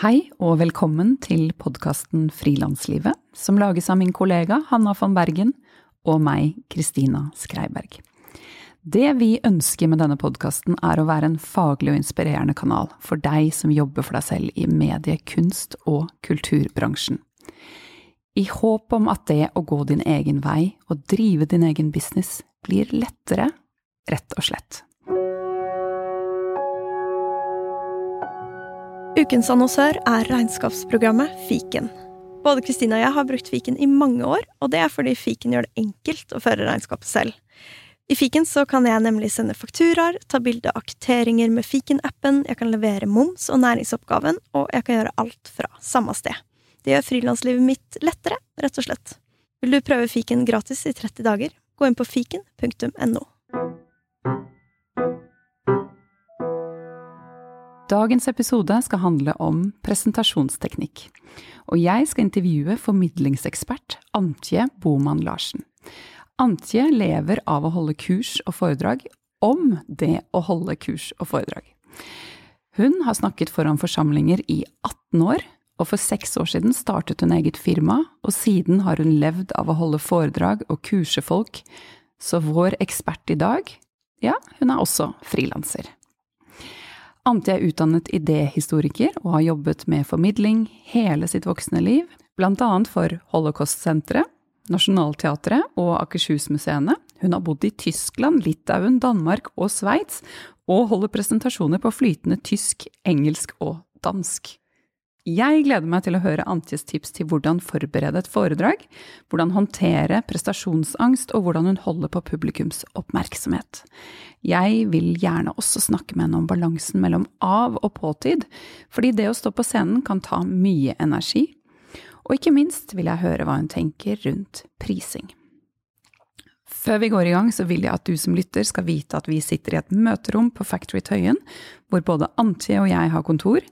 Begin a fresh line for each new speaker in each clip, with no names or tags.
Hei og velkommen til podkasten Frilanslivet, som lages av min kollega Hanna von Bergen og meg, Kristina Skreiberg. Det vi ønsker med denne podkasten er å være en faglig og inspirerende kanal for deg som jobber for deg selv i medie-, kunst- og kulturbransjen. I håp om at det å gå din egen vei og drive din egen business blir lettere, rett og slett.
Ukens annonsør er regnskapsprogrammet Fiken. Både Kristina og jeg har brukt Fiken i mange år, og det er fordi Fiken gjør det enkelt å føre regnskapet selv. I Fiken så kan jeg nemlig sende fakturaer, ta bilde av kvitteringer med Fiken-appen, jeg kan levere moms og næringsoppgaven, og jeg kan gjøre alt fra samme sted. Det gjør frilanslivet mitt lettere, rett og slett. Vil du prøve Fiken gratis i 30 dager? Gå inn på fiken.no.
Dagens episode skal handle om presentasjonsteknikk, og jeg skal intervjue formidlingsekspert Antje Boman Larsen. Antje lever av å holde kurs og foredrag om det å holde kurs og foredrag. Hun har snakket foran forsamlinger i 18 år, og for seks år siden startet hun eget firma, og siden har hun levd av å holde foredrag og kurse folk, så vår ekspert i dag, ja, hun er også frilanser. Ante er utdannet idéhistoriker og har jobbet med formidling hele sitt voksne liv, annet for Holocaust-senteret, Nationaltheatret og Akershusmuseene. Hun har bodd i Tyskland, Litauen, Danmark og Sveits, og holder presentasjoner på flytende tysk, engelsk og dansk. Jeg gleder meg til å høre Antjes tips til hvordan forberede et foredrag, hvordan håndtere prestasjonsangst og hvordan hun holder på publikums oppmerksomhet. Jeg vil gjerne også snakke med henne om balansen mellom av- og påtid, fordi det å stå på scenen kan ta mye energi. Og ikke minst vil jeg høre hva hun tenker rundt prising. Før vi går i gang, så vil jeg at du som lytter skal vite at vi sitter i et møterom på Factory Tøyen, hvor både Antje og jeg har kontor.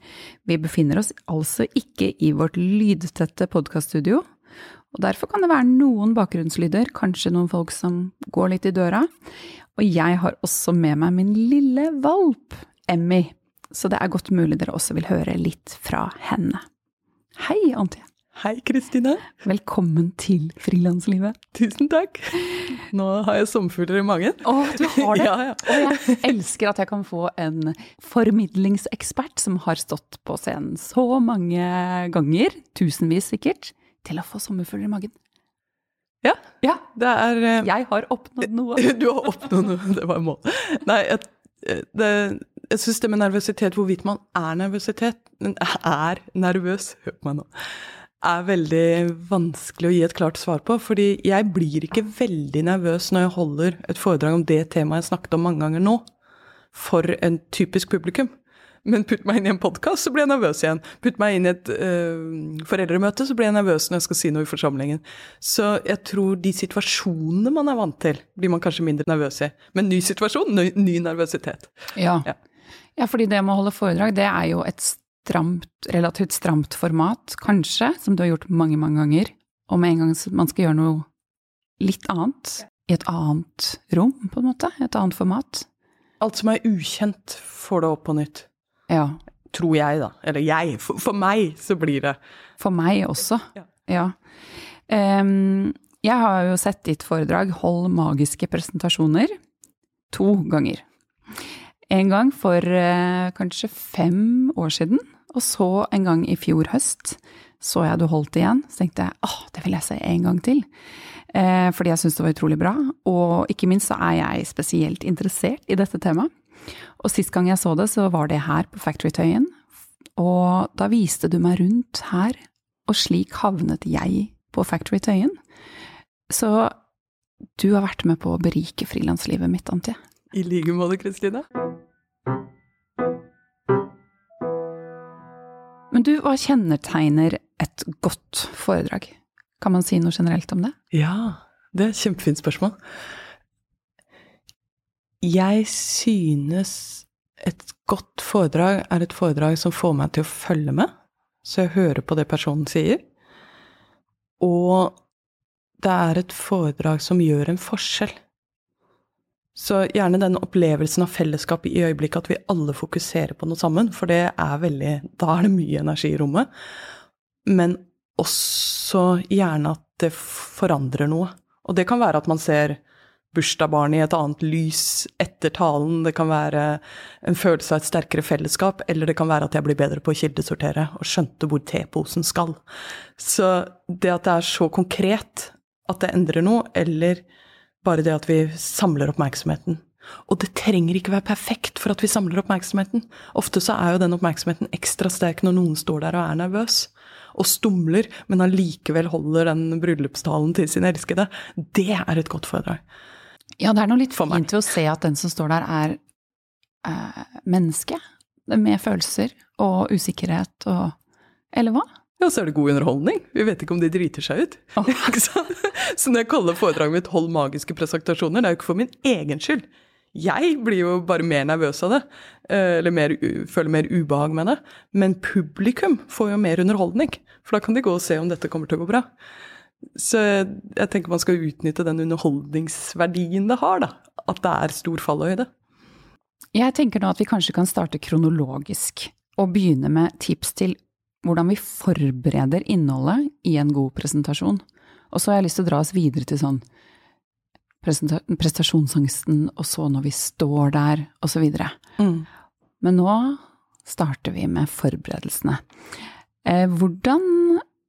Vi befinner oss altså ikke i vårt lydtette podkaststudio. Og derfor kan det være noen bakgrunnslyder, kanskje noen folk som går litt i døra. Og jeg har også med meg min lille valp, Emmy, så det er godt mulig dere også vil høre litt fra henne. Hei, Antje.
Hei, Kristine.
Velkommen til frilanslivet.
Tusen takk. Nå har jeg sommerfugler i magen.
Å, du har det?
Ja, ja.
Og jeg elsker at jeg kan få en formidlingsekspert som har stått på scenen så mange ganger, tusenvis sikkert, til å få sommerfugler i magen.
Ja,
Ja,
det er eh,
jeg har oppnådd noe.
Du har oppnådd noe, det var målet. Nei, jeg, det, jeg syns det med nervøsitet, hvorvidt man er nervøsitet, er nervøs, hør på meg nå, er veldig vanskelig å gi et klart svar på. Fordi jeg blir ikke veldig nervøs når jeg holder et foredrag om det temaet jeg snakket om mange ganger nå, for en typisk publikum. Men putt meg inn i en podkast, så blir jeg nervøs igjen. Putt meg inn i et øh, foreldremøte, så blir jeg nervøs når jeg skal si noe i forsamlingen. Så jeg tror de situasjonene man er vant til, blir man kanskje mindre nervøs i. Men ny situasjon, ny, ny nervøsitet.
Ja.
Ja.
ja, fordi det med å holde foredrag, det er jo et stramt, relativt stramt format, kanskje, som du har gjort mange, mange ganger. Og med en gang man skal gjøre noe litt annet, i et annet rom, på en måte, et annet format.
Alt som er ukjent, får det opp på nytt.
Ja.
Tror jeg, da. Eller jeg. For, for meg så blir det
For meg også.
Ja.
Ja. Um, jeg har jo sett ditt foredrag 'Hold magiske presentasjoner' to ganger. En gang for eh, kanskje fem år siden, og så en gang i fjor høst så jeg du holdt igjen. Så tenkte jeg åh, det vil jeg se en gang til. Eh, fordi jeg syntes det var utrolig bra, og ikke minst så er jeg spesielt interessert i dette temaet. Og sist gang jeg så det, så var det her på Factory Tøyen. Og da viste du meg rundt her, og slik havnet jeg på Factory Tøyen. Så du har vært med på å berike frilanslivet mitt, Antje.
I like måte, Kristine.
Men du, hva kjennetegner et godt foredrag? Kan man si noe generelt om det?
Ja, det er et kjempefint spørsmål. Jeg synes et godt foredrag er et foredrag som får meg til å følge med, så jeg hører på det personen sier. Og det er et foredrag som gjør en forskjell. Så gjerne den opplevelsen av fellesskap i øyeblikket, at vi alle fokuserer på noe sammen, for det er veldig Da er det mye energi i rommet. Men også gjerne at det forandrer noe. Og det kan være at man ser bursdagsbarnet i et annet lys etter talen, det kan være en følelse av et sterkere fellesskap, eller det kan være at jeg blir bedre på å kildesortere og skjønte hvor teposen skal. Så det at det er så konkret at det endrer noe, eller bare det at vi samler oppmerksomheten. Og det trenger ikke være perfekt for at vi samler oppmerksomheten. Ofte så er jo den oppmerksomheten ekstra sterk når noen står der og er nervøs og stumler, men allikevel holder den bryllupstalen til sin elskede. Det er et godt foredrag.
Ja, det er noe litt fint ved å se at den som står der, er eh, menneske. Med følelser og usikkerhet og Eller hva?
Ja, så er det god underholdning. Vi vet ikke om de driter seg ut. Oh. så når jeg kaller foredraget mitt 'Hold magiske presentasjoner', det er jo ikke for min egen skyld. Jeg blir jo bare mer nervøs av det, eh, eller mer, føler mer ubehag med det. Men publikum får jo mer underholdning, for da kan de gå og se om dette kommer til å gå bra. Så jeg tenker man skal utnytte den underholdningsverdien det har, da. At det er stor fallhøyde.
Jeg tenker nå at vi kanskje kan starte kronologisk, og begynne med tips til hvordan vi forbereder innholdet i en god presentasjon. Og så har jeg lyst til å dra oss videre til sånn prestasjonsangsten, og så når vi står der, og så videre. Mm. Men nå starter vi med forberedelsene. Eh, hvordan,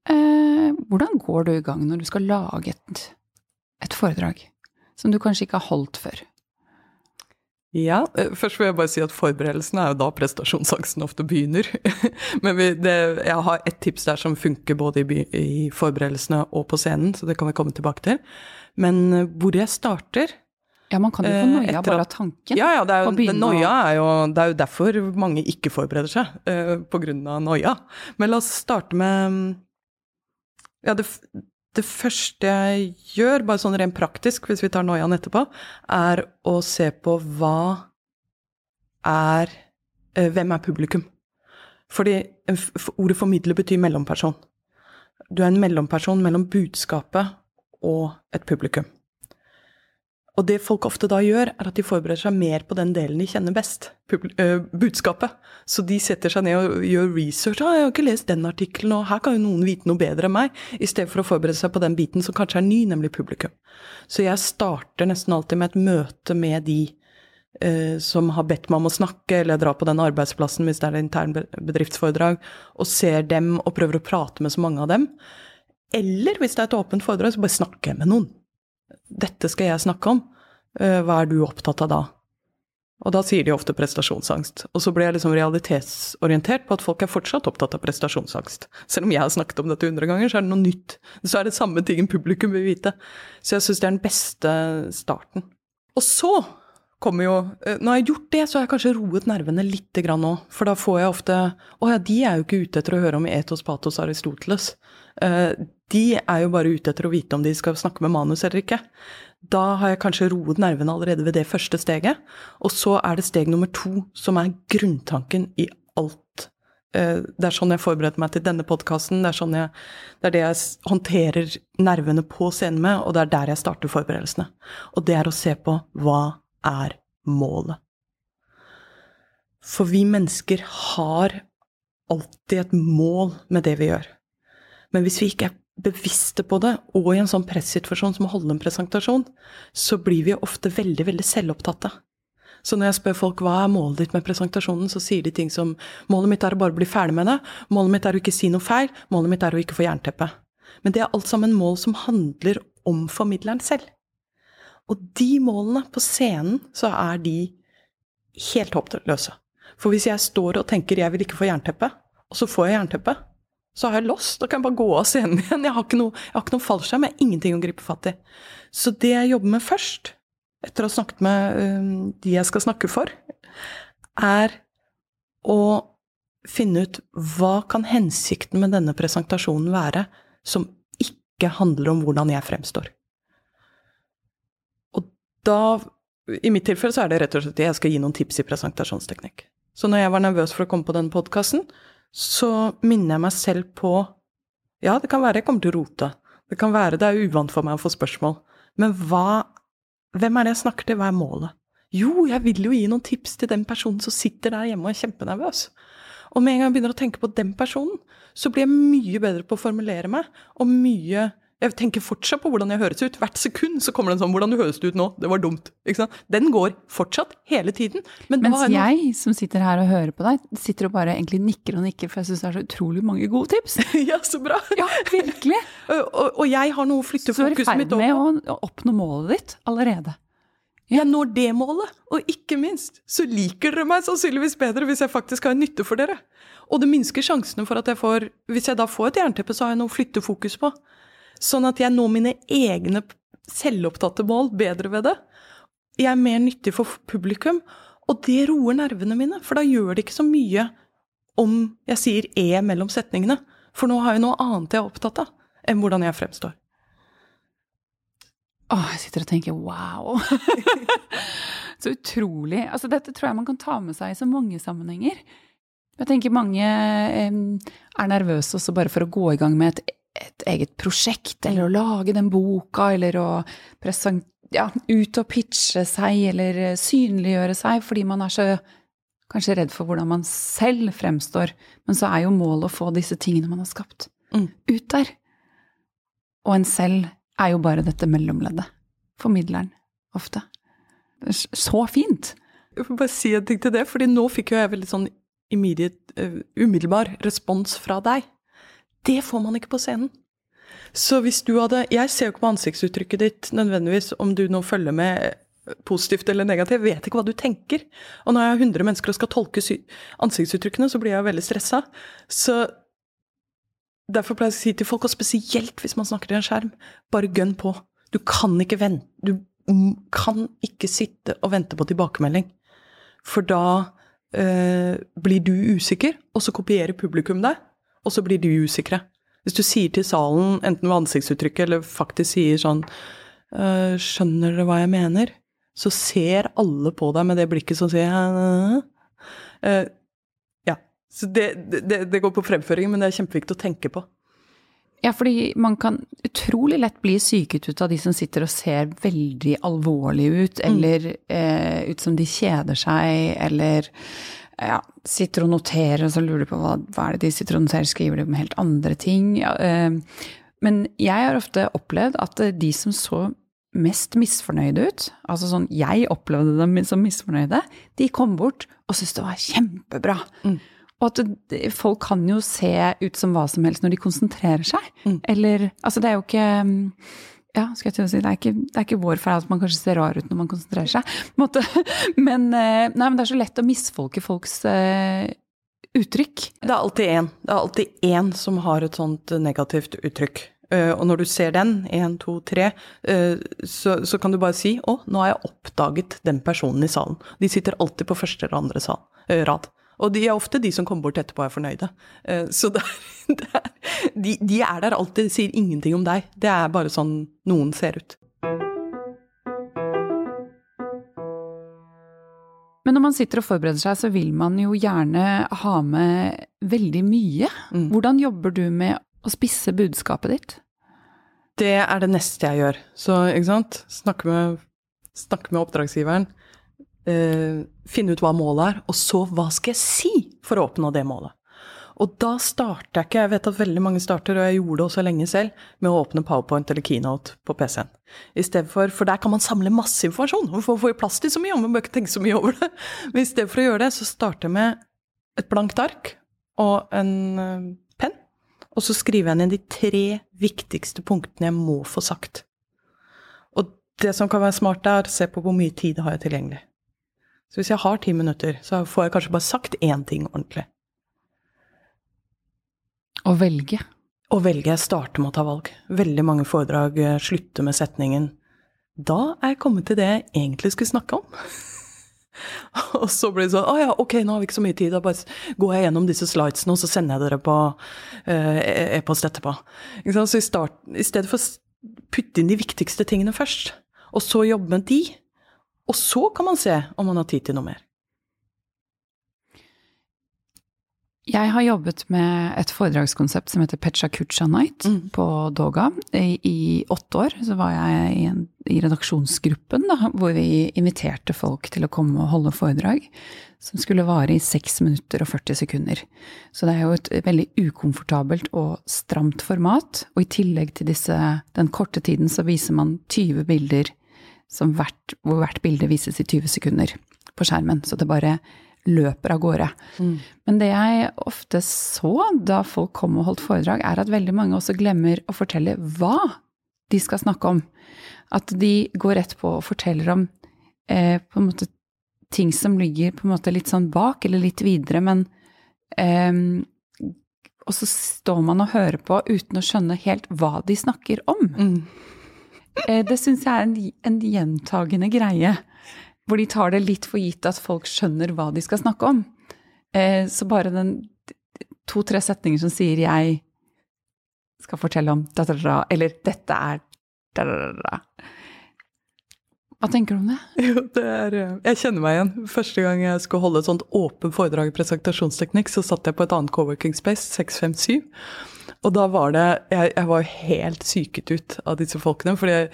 eh, hvordan, går du i gang når du skal lage et, et foredrag som du kanskje ikke har holdt før?
Ja, eh, først vil jeg bare si at forberedelsene er jo da prestasjonsangsten ofte begynner. Men vi, det, jeg har ett tips der som funker både i, i, forberedelsene og på scenen, så det kan vi komme tilbake til. Men eh, hvor jeg starter
Ja, man kan jo få noia eh, bare av tanken.
Ja, ja, det er, jo, noia er jo, det er jo derfor mange ikke forbereder seg, på grunn av noia. Men la oss starte med Ja, det, det første jeg gjør, bare sånn rent praktisk, hvis vi tar noiaen etterpå, er å se på hva er eh, Hvem er publikum? Fordi ordet formidler betyr mellomperson. Du er en mellomperson mellom budskapet og et publikum. Og det folk ofte da gjør, er at de forbereder seg mer på den delen de kjenner best, budskapet. Så de setter seg ned og gjør research. Ah, 'Jeg har ikke lest den artikkelen, og her kan jo noen vite noe bedre enn meg.' I stedet for å forberede seg på den biten som kanskje er ny, nemlig publikum. Så jeg starter nesten alltid med et møte med de eh, som har bedt meg om å snakke, eller dra på den arbeidsplassen hvis det er intern bedriftsforedrag, og ser dem og prøver å prate med så mange av dem. Eller hvis det er et åpent foredrag, så bare snakker jeg med noen. Dette skal jeg snakke om. Eh, hva er du opptatt av da? Og da sier de ofte prestasjonsangst. Og så blir jeg liksom realitetsorientert på at folk er fortsatt opptatt av prestasjonsangst. Selv om jeg har snakket om dette hundre ganger, så er det noe nytt. Så er det samme tingen publikum vil vite. Så jeg syns det er den beste starten. Og så kommer jo eh, Når jeg har gjort det, så har jeg kanskje roet nervene litt nå. For da får jeg ofte Å ja, de er jo ikke ute etter å høre om etos, patos, Aristoteles. Eh, de er jo bare ute etter å vite om de skal snakke med manus eller ikke. Da har jeg kanskje roet nervene allerede ved det første steget. Og så er det steg nummer to, som er grunntanken i alt. Eh, det er sånn jeg forbereder meg til denne podkasten. Det, sånn det, er det jeg håndterer nervene på scenen med, og det er der jeg starter forberedelsene. Og det er å se på hva er målet. For vi mennesker har alltid et mål med det vi gjør. Men hvis vi ikke er bevisste på det, og i en sånn pressituasjon som å holde en presentasjon, så blir vi ofte veldig, veldig selvopptatte. Så når jeg spør folk hva er målet ditt med presentasjonen, så sier de ting som målet mitt er å bare bli ferdig med det, målet mitt er å ikke si noe feil, målet mitt er å ikke få jernteppe. Men det er alt sammen mål som handler om formidleren selv. Og de målene på scenen, så er de helt håpløse. For hvis jeg står og tenker jeg vil ikke få jernteppe, og så får jeg jernteppe, så har jeg lost. Da kan jeg bare gå av scenen igjen. Jeg har ikke noe, jeg noe fallskjerm, jeg har ingenting å gripe fatt i. Så det jeg jobber med først, etter å ha snakket med um, de jeg skal snakke for, er å finne ut hva kan hensikten med denne presentasjonen være som ikke handler om hvordan jeg fremstår. Da, i mitt tilfelle, så er det rett og slett at jeg skal gi noen tips i presentasjonsteknikk. Så når jeg var nervøs for å komme på denne podkasten, så minner jeg meg selv på Ja, det kan være jeg kommer til å rote. Det kan være det er uvant for meg å få spørsmål. Men hva Hvem er det jeg snakker til? Hva er målet? Jo, jeg vil jo gi noen tips til den personen som sitter der hjemme og er kjempenervøs. Og med en gang jeg begynner å tenke på den personen, så blir jeg mye bedre på å formulere meg, og mye jeg tenker fortsatt på hvordan jeg høres ut. Hvert sekund så kommer det en sånn 'Hvordan du høres ut nå?' Det var dumt. Den går fortsatt hele tiden.
Men Mens jeg, som sitter her og hører på deg, sitter og bare egentlig nikker og nikker, for jeg syns det er så utrolig mange gode tips.
ja, så bra.
Ja, virkelig.
og, og, jeg har noe å flytte fokuset mitt
over. Så er du i ferd med å oppnå målet ditt allerede.
Jeg når det målet, og ikke minst så liker dere meg sannsynligvis bedre hvis jeg faktisk har nytte for dere. Og det minsker sjansene for at jeg får Hvis jeg da får et jernteppe, så har jeg noe å flytte fokus på. Sånn at jeg når mine egne selvopptatte mål bedre ved det. Jeg er mer nyttig for publikum, og det roer nervene mine. For da gjør det ikke så mye om jeg sier e mellom setningene. For nå har jeg noe annet jeg er opptatt av, enn hvordan jeg fremstår.
Åh, jeg sitter og tenker wow! så utrolig. Altså, dette tror jeg man kan ta med seg i så mange sammenhenger. Jeg tenker mange eh, er nervøse også bare for å gå i gang med et et eget prosjekt, eller å lage den boka, eller å ja, ut og pitche seg, eller synliggjøre seg, fordi man er så kanskje redd for hvordan man selv fremstår. Men så er jo målet å få disse tingene man har skapt, mm. ut der. Og en selv er jo bare dette mellomleddet. Formidleren, ofte. Så fint!
Jeg får bare si en ting til det, fordi nå fikk jo jeg veldig sånn immediate, uh, umiddelbar respons fra deg. Det får man ikke på scenen. Så hvis du hadde Jeg ser jo ikke på ansiktsuttrykket ditt nødvendigvis om du nå følger med eh, positivt eller negativt. Jeg vet ikke hva du tenker. Og når jeg har 100 mennesker og skal tolke ansiktsuttrykkene, så blir jeg veldig stressa. Så derfor pleier jeg å si til folk, og spesielt hvis man snakker til en skjerm, bare gønn på. Du kan ikke vente Du kan ikke sitte og vente på tilbakemelding. For da øh, blir du usikker, og så kopierer publikum deg og så blir de usikre. Hvis du sier til salen, enten med ansiktsuttrykket eller faktisk sier sånn «Øh, Skjønner dere hva jeg mener? Så ser alle på deg med det blikket som sier uh, Ja. Så det, det, det går på fremføring, men det er kjempeviktig å tenke på.
Ja, fordi man kan utrolig lett bli syket ut av de som sitter og ser veldig alvorlige ut, mm. eller eh, ut som de kjeder seg, eller ja, sitter og noterer, og så lurer de på hva, hva er det de sitter og noterer, skriver de om helt andre ting? Ja, eh, men jeg har ofte opplevd at de som så mest misfornøyde ut, altså sånn jeg opplevde dem som misfornøyde, de kom bort og syntes det var kjempebra. Mm. Og at det, folk kan jo se ut som hva som helst når de konsentrerer seg. Mm. Eller Altså, det er jo ikke ja, skal jeg si. Det er, ikke, det er ikke vår feil at man kanskje ser rar ut når man konsentrerer seg. Men, eh, nei, men det er så lett å misfolke folks uh, uttrykk.
Det er alltid én. Det er alltid én som har et sånt negativt uttrykk. Uh, og når du ser den, én, to, tre, uh, så, kan du bare si 'Å, nå har jeg oppdaget den personen i salen'. De sitter alltid på første eller andre sal, rad. Og de er ofte de som kommer bort etterpå og er fornøyde. Eh, så det er, det er, de, de, er der alltid, sier ingenting om deg. Det er bare sånn noen ser ut.
Men når man sitter og forbereder seg, så vil man jo gjerne ha med veldig mye. Mm. Hvordan jobber du med å spisse budskapet ditt?
Det er det neste jeg gjør. Så, ikke sant, snakke med, snakke med oppdragsgiveren eh, finne ut hva målet er, og så hva skal jeg si for å oppnå det målet. Og da starter jeg ikke, jeg vet at veldig mange starter, og jeg gjorde det også lenge selv, med å åpne Powerpoint eller Keynote på PC-en. I stedet for, For der kan man samle masse informasjon, og få, vi plass til så mye, og man bør ikke tenke så mye over det. Men i stedet for å gjøre det, så starter jeg med et blankt ark og en uh, penn, og så skriver jeg ned de tre viktigste punktene jeg må få sagt. Og det som kan være smart, er å se på hvor mye tid har jeg tilgjengelig. Så hvis jeg har ti minutter, så får jeg kanskje bare sagt én ting ordentlig.
Å velge.
Å velge, starte med å ta valg. Veldig mange foredrag eh, slutter med setningen 'Da er jeg kommet til det jeg egentlig skulle snakke om'. og så blir det sånn 'Å ja, ok, nå har vi ikke så mye tid, da bare går jeg gjennom disse slidesene, og så sender jeg dere på uh, e-post etterpå'. Så i, start, i stedet for å putte inn de viktigste tingene først, og så jobbe med de, og så kan man se om man har tid til noe mer.
Jeg har jobbet med et foredragskonsept som heter Pecha Kucha Night mm. på Doga. I, I, åtte år så var jeg i, en, i redaksjonsgruppen da, hvor vi inviterte folk til å komme og holde foredrag. Som skulle vare i 6 minutter og 40 sekunder. Så det er jo et veldig ukomfortabelt og stramt format. Og i tillegg til disse, den korte tiden så viser man 20 bilder hvert, hvor hvert bilde vises i 20 sekunder på skjermen. Så det bare løper av gårde. Mm. Men det jeg ofte så da folk kom og holdt foredrag, er at veldig mange også glemmer å fortelle hva de skal snakke om. At de går rett på og forteller om eh, på en måte ting som ligger på en måte litt sånn bak, eller litt videre, men eh, Og så står man og hører på uten å skjønne helt hva de snakker om. Mm. Eh, det syns jeg er en, en gjentagende greie hvor de tar det litt for gitt at folk skjønner hva de skal snakke om. Eh, så bare den to-tre setninger som sier 'jeg skal fortelle om da, da, da, eller 'dette er. Hva tenker du om det?
Jo, det er, eh, jeg kjenner meg igjen. Første gang jeg skulle holde et sånt åpent foredrag i presentasjonsteknikk, så satt jeg på et annet coworking space, 657. Og da var det Jeg, jeg var helt syket ut av disse folkene. fordi jeg,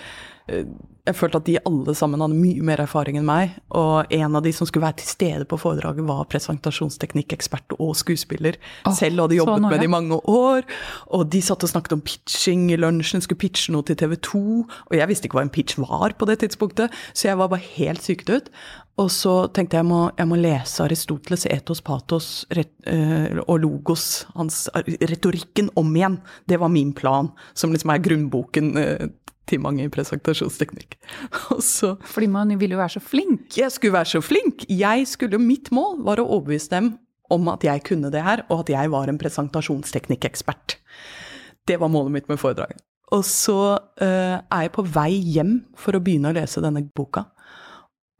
jeg følte at de alle sammen hadde mye mer erfaring enn meg. Og en av de som skulle være til stede på foredraget, var presentasjonsteknikkekspert og skuespiller. Oh, Selv hadde jobbet med det i mange år. Og de satt og snakket om pitching i lunsjen, skulle pitche noe til TV 2. Og jeg visste ikke hva en pitch var på det tidspunktet, så jeg var bare helt syket ut. Og så tenkte jeg jeg må, jeg må lese Aristoteles' etos patos ret, øh, og logos, hans retorikken, om igjen. Det var min plan, som liksom er grunnboken øh, til mange i presentasjonsteknikk.
Så, Fordi man ville jo være så flink?
Jeg skulle være så flink! Jeg skulle, Mitt mål var å overbevise dem om at jeg kunne det her, og at jeg var en presentasjonsteknikkekspert. Det var målet mitt med foredraget. Og så uh, er jeg på vei hjem for å begynne å lese denne boka,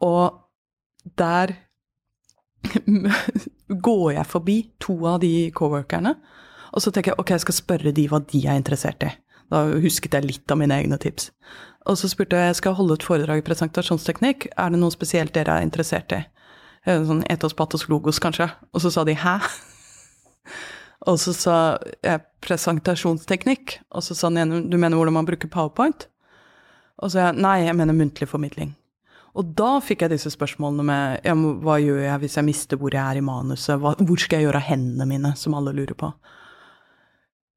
og der går jeg forbi to av de coworkerne, og så tenker jeg ok, jeg skal spørre de hva de er interessert i. Da husket jeg litt av mine egne tips. Og så spurte jeg jeg skal holde et foredrag i presentasjonsteknikk, er det noe spesielt dere er interessert i? Sånn etos, patos, logos, kanskje? Og så sa de hæ? Og så sa jeg presentasjonsteknikk, og så sa den ene du mener hvordan man bruker powerpoint? Og så sa jeg nei, jeg mener muntlig formidling. Og da fikk jeg disse spørsmålene med ja, hva gjør jeg hvis jeg mister hvor jeg er i manuset, hva, hvor skal jeg gjøre av hendene mine, som alle lurer på.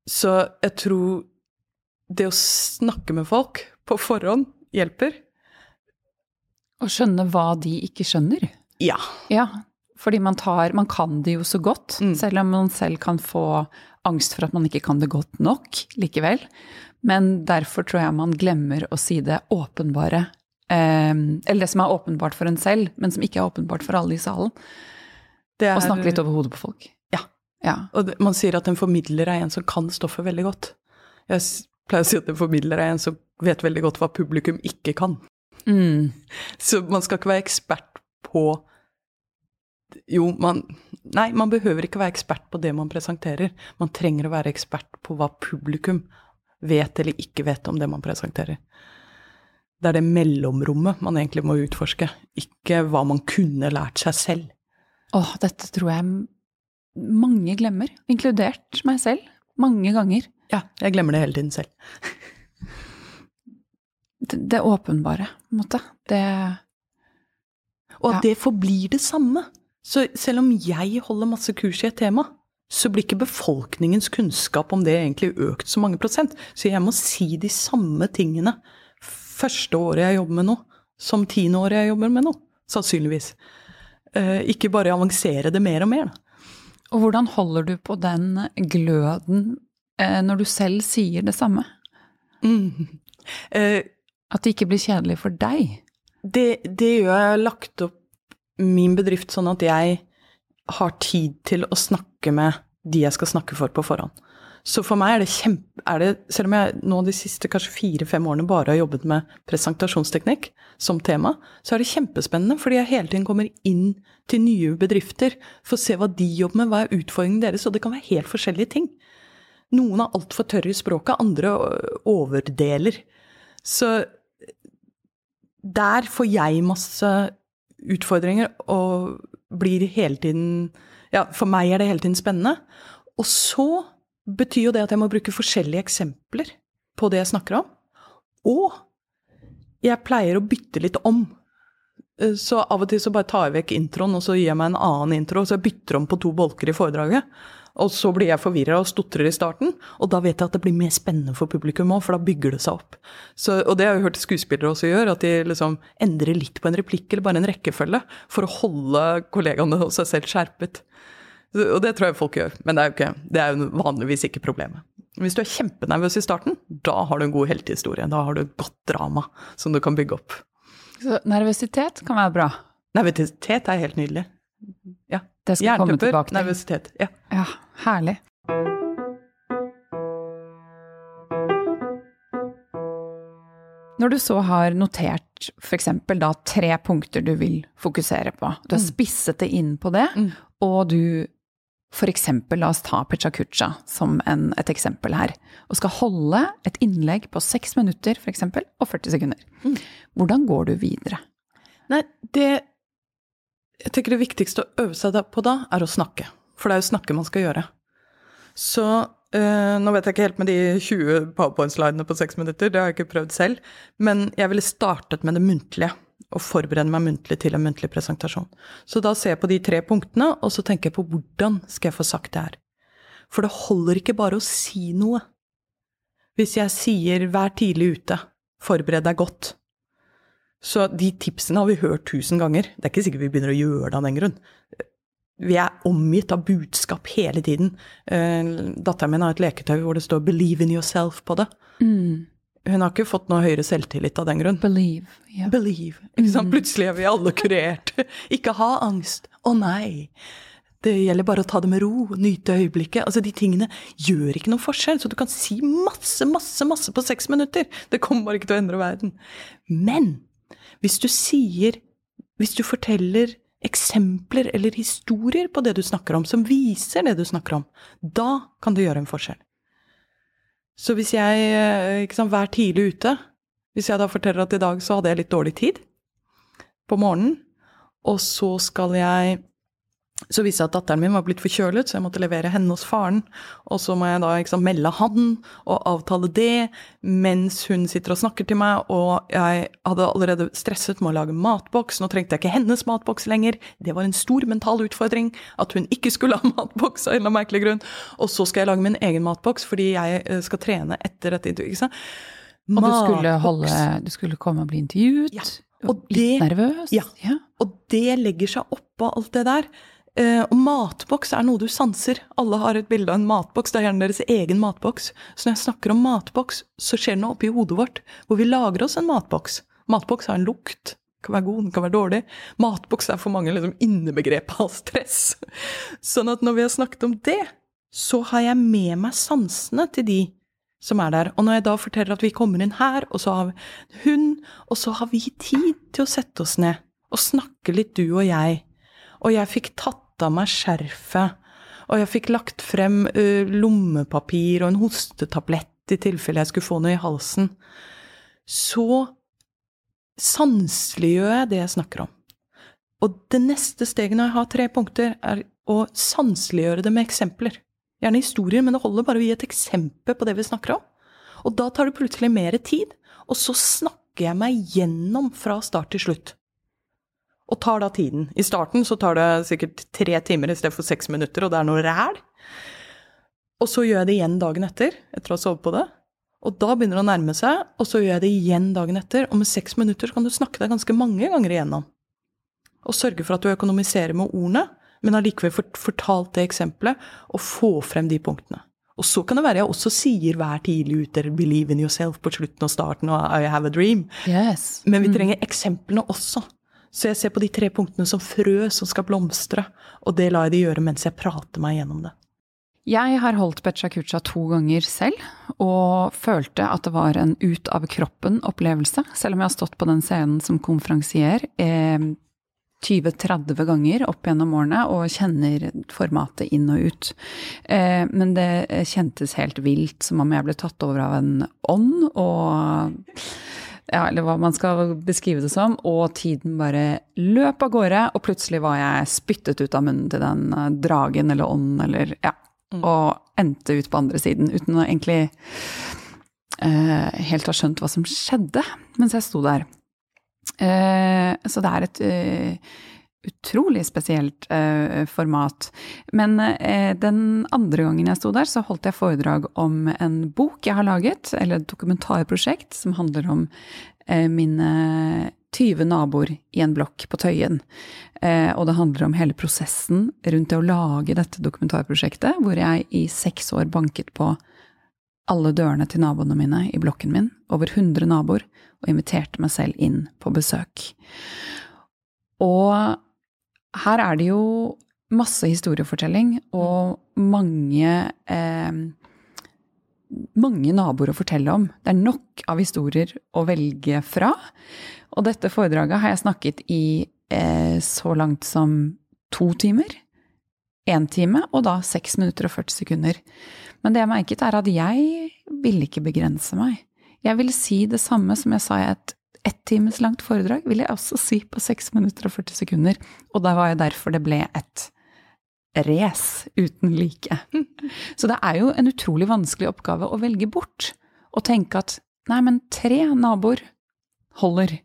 Så jeg tror det å snakke med folk på forhånd hjelper.
Å skjønne hva de ikke skjønner?
Ja.
ja fordi man tar Man kan det jo så godt, mm. selv om man selv kan få angst for at man ikke kan det godt nok likevel. Men derfor tror jeg man glemmer å si det åpenbare. Eh, eller det som er åpenbart for en selv, men som ikke er åpenbart for alle i salen. Er, og snakke litt over hodet på folk.
Ja. ja. Og man sier at en formidler er en som kan stoffet veldig godt. Jeg pleier å si at en formidler er en som vet veldig godt hva publikum ikke kan. Mm. Så man skal ikke være ekspert på Jo, man Nei, man behøver ikke være ekspert på det man presenterer. Man trenger å være ekspert på hva publikum vet eller ikke vet om det man presenterer. Det er det mellomrommet man egentlig må utforske, ikke hva man kunne lært seg selv.
Åh, dette tror jeg mange glemmer, inkludert meg selv, mange ganger.
Ja, jeg glemmer det hele tiden selv.
det, det åpenbare, på en måte. Det
Og at ja. det forblir det samme. Så selv om jeg holder masse kurs i et tema, så blir ikke befolkningens kunnskap om det egentlig økt så mange prosent. Så jeg må si de samme tingene første året jeg jobber med noe, som tiende året jeg jobber med noe. Sannsynligvis. Eh, ikke bare avansere det mer og mer.
Og hvordan holder du på den gløden når du selv sier det samme? Mm. Eh, At det ikke blir kjedelig for deg?
Det, det gjør jeg. Jeg har lagt opp min bedrift sånn at jeg har tid til å snakke med de jeg skal snakke for på forhånd. Så for meg er det kjempe... Er det, selv om jeg nå de siste kanskje fire-fem årene bare har jobbet med presentasjonsteknikk som tema, så er det kjempespennende, fordi jeg hele tiden kommer inn til nye bedrifter for å se hva de jobber med, hva er utfordringen deres, og det kan være helt forskjellige ting. Noen er altfor tørre i språket, andre overdeler. Så der får jeg masse utfordringer og blir hele tiden Ja, for meg er det hele tiden spennende. Og så betyr jo det at jeg må bruke forskjellige eksempler på det jeg snakker om. Og jeg pleier å bytte litt om. Så av og til så bare tar jeg vekk introen, og så gir jeg meg en annen intro, og så bytter jeg om på to bolker i foredraget. Og så blir jeg forvirra og stotrer i starten, og da vet jeg at det blir mer spennende for publikum òg, for da bygger det seg opp. Så, og det har jeg hørt skuespillere også gjøre, at de liksom endrer litt på en replikk eller bare en rekkefølge for å holde kollegaene og seg selv skjerpet. Og det tror jeg folk gjør, men det er jo, ikke, det er jo vanligvis ikke problemet. Hvis du er kjempenervøs i starten, da har du en god heltehistorie. Da har du et godt drama som du kan bygge opp.
Så nervøsitet kan være bra?
Nervøsitet er helt nydelig. Ja.
Det skal komme tilbake til.
nervøsitet. Ja.
ja, herlig. Når du så har notert f.eks. da tre punkter du vil fokusere på, du har mm. spisset det inn på det, mm. og du f.eks. la oss ta Pecha Kucha som en, et eksempel her, og skal holde et innlegg på seks minutter f.eks. og 40 sekunder. Mm. Hvordan går du videre?
Nei, det Jeg tenker det viktigste å øve seg på da, er å snakke. For det er jo snakke man skal gjøre. Så øh, nå vet jeg ikke helt med de 20 powerpoint-slidene på seks minutter, det har jeg ikke prøvd selv, men jeg ville startet med det muntlige. Og forberede meg muntlig til en muntlig presentasjon. Så da ser jeg på de tre punktene, og så tenker jeg på hvordan skal jeg få sagt det her. For det holder ikke bare å si noe. Hvis jeg sier 'vær tidlig ute', 'forbered deg godt', så de tipsene har vi hørt tusen ganger. Det er ikke sikkert vi begynner å gjøre det av den grunn vi er omgitt av budskap hele tiden. Uh, datteren min har et leketøy hvor det står 'believe in yourself' på det. Mm. Hun har ikke fått noe høyere selvtillit av den grunn.
Believe. Yeah.
Believe. Mm. Plutselig er vi alle kurert. ikke ha angst. Å nei. Det gjelder bare å ta det med ro, nyte øyeblikket. Altså, De tingene gjør ikke noen forskjell. Så du kan si masse, masse, masse på seks minutter. Det kommer bare ikke til å endre verden. Men hvis du sier Hvis du forteller eksempler eller historier på det du snakker om, som viser det du snakker om, da kan du gjøre en forskjell. Så hvis jeg eh, ikke sant, Vær tidlig ute. Hvis jeg da forteller at i dag så hadde jeg litt dårlig tid på morgenen, og så skal jeg så viste det at datteren min var blitt forkjølet, så jeg måtte levere henne hos faren. Og så må jeg da liksom, melde han og avtale det mens hun sitter og snakker til meg. Og jeg hadde allerede stresset med å lage matboks. Nå trengte jeg ikke hennes matboks lenger. Det var en stor mental utfordring at hun ikke skulle ha matboks av en eller annen merkelig grunn. Og så skal jeg lage min egen matboks fordi jeg eh, skal trene etter dette intervjuet.
Og du skulle, holde, du skulle komme og bli intervjuet? Ja. Og litt det, nervøs?
Ja. ja. Og det legger seg oppå alt det der. Uh, og matboks er noe du sanser. Alle har et bilde av en matboks. Det er gjerne deres egen matboks. Så når jeg snakker om matboks, så skjer det noe oppi hodet vårt hvor vi lager oss en matboks. Matboks har en lukt. Den kan være god, den kan være dårlig. Matboks er for mange liksom innebegrepet av stress. Sånn at når vi har snakket om det, så har jeg med meg sansene til de som er der. Og når jeg da forteller at vi kommer inn her, og så har hun, og så har vi tid til å sette oss ned og snakke litt, du og jeg. Og jeg fikk tatt av meg skjerfet. Og jeg fikk lagt frem uh, lommepapir og en hostetablett i tilfelle jeg skulle få noe i halsen. Så sanseliggjør jeg det jeg snakker om. Og det neste steget når jeg har tre punkter, er å sanseliggjøre det med eksempler. Gjerne historier, men det holder bare å gi et eksempel på det vi snakker om. Og da tar det plutselig mer tid, og så snakker jeg meg gjennom fra start til slutt og tar da tiden. I starten så tar det sikkert tre timer i stedet for seks minutter, og det er noe ræl. Og så gjør jeg det igjen dagen etter, etter å ha sovet på det. Og da begynner det å nærme seg, og så gjør jeg det igjen dagen etter. Og med seks minutter kan du snakke deg ganske mange ganger igjennom. Og sørge for at du økonomiserer med ordene, men allikevel fortalt det eksempelet, og få frem de punktene. Og så kan det være jeg også sier hver tidlig ute' 'believe in yourself' på slutten og starten og 'I have a dream'.
Yes.
Men vi mm. trenger eksemplene også. Så jeg ser på de tre punktene som frø som skal blomstre, og det lar jeg de gjøre mens jeg prater meg gjennom det.
Jeg har holdt Becha Kucha to ganger selv, og følte at det var en ut av kroppen-opplevelse, selv om jeg har stått på den scenen som konferansier eh, 20-30 ganger opp gjennom årene og kjenner formatet inn og ut. Eh, men det kjentes helt vilt, som om jeg ble tatt over av en ånd, og ja, eller hva man skal beskrive det som, og tiden bare løp av gårde, og plutselig var jeg spyttet ut av munnen til den eh, dragen eller ånden eller ja, mm. og endte ut på andre siden uten å egentlig eh, helt ha skjønt hva som skjedde mens jeg sto der. Eh, så det er et uh, utrolig spesielt eh, format. Men eh, den andre gangen jeg sto der, så holdt jeg foredrag om en bok jeg har laget, eller et dokumentarprosjekt, som handler om mine 20 naboer i en blokk på Tøyen. og det handler om hele prosessen rundt det å lage dette dokumentarprosjektet, hvor jeg i seks år banket på alle dørene til naboene mine i blokken min, over 100 naboer, og inviterte meg selv inn på besøk. Og her er det jo masse historiefortelling og mange eh, mange naboer å fortelle om. Det er nok av historier å velge fra. Og dette foredraget har jeg snakket i eh, så langt som to timer. Én time, og da seks minutter og 40 sekunder. Men det jeg merket, er at jeg ville ikke begrense meg. Jeg vil si det samme som jeg sa i et ett times langt foredrag, vil jeg også si på 6 minutter og 40 sekunder. Og da var jo derfor det ble et race uten like. Så det er jo en utrolig vanskelig oppgave å velge bort. Og tenke at nei, men tre naboer holder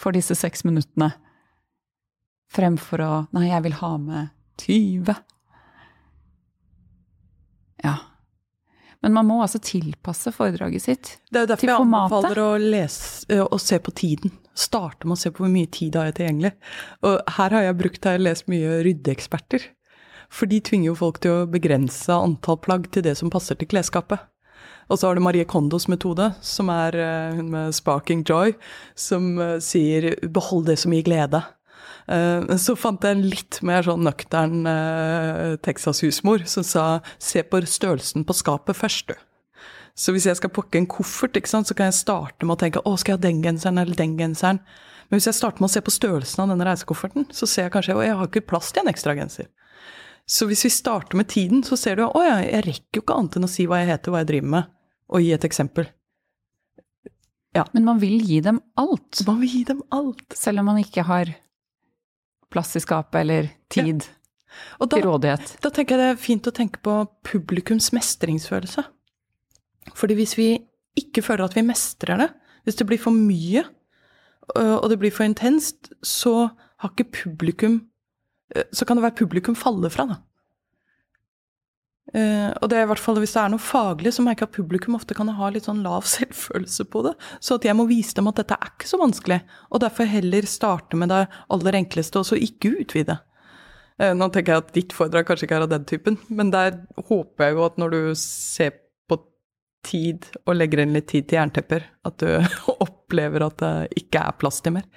for disse seks minuttene. Fremfor å nei, jeg vil ha med 20. Ja. Men man må altså tilpasse foredraget sitt til formatet.
Det er jo derfor jeg anbefaler å, lese, å se på tiden. Starte med å se på hvor mye tid har jeg tilgjengelig. Og her har jeg brukt, har jeg lest mye ryddeeksperter. For de tvinger jo folk til å begrense antall plagg til det som passer til klesskapet. Og så har du Marie Kondos metode, som er hun med 'sparking joy', som sier 'behold det som gir glede'. Eh, så fant jeg en litt mer sånn nøktern eh, Texas-husmor som sa se på størrelsen på skapet først, du. Så hvis jeg skal pakke en koffert, sant, så kan jeg starte med å tenke å, skal jeg ha den genseren eller den genseren? Men hvis jeg starter med å se på størrelsen av denne reisekofferten, så ser jeg kanskje å, jeg har ikke plass til en ekstra genser. Så hvis vi starter med tiden, så ser du at ja, jeg rekker jo ikke annet enn å si hva jeg heter, hva jeg driver med, og gi et eksempel.
Ja. Men man vil gi dem alt.
Man vil gi dem alt.
Selv om man ikke har plass i skapet eller tid ja. da, til rådighet.
Da tenker jeg det er fint å tenke på publikums mestringsfølelse. Fordi hvis vi ikke føler at vi mestrer det, hvis det blir for mye, og det blir for intenst, så har ikke publikum Så kan det være publikum faller fra, da. Uh, og det er i hvert fall Hvis det er noe faglig, så merker jeg at publikum ofte kan ha litt sånn lav selvfølelse på det. Så at jeg må vise dem at dette er ikke så vanskelig, og derfor heller starte med det aller enkleste, og så ikke utvide. Uh, nå tenker jeg at ditt foredrag kanskje ikke er av den typen, men der håper jeg jo at når du ser på tid og legger inn litt tid til jerntepper, at du opplever at det ikke er plass til mer.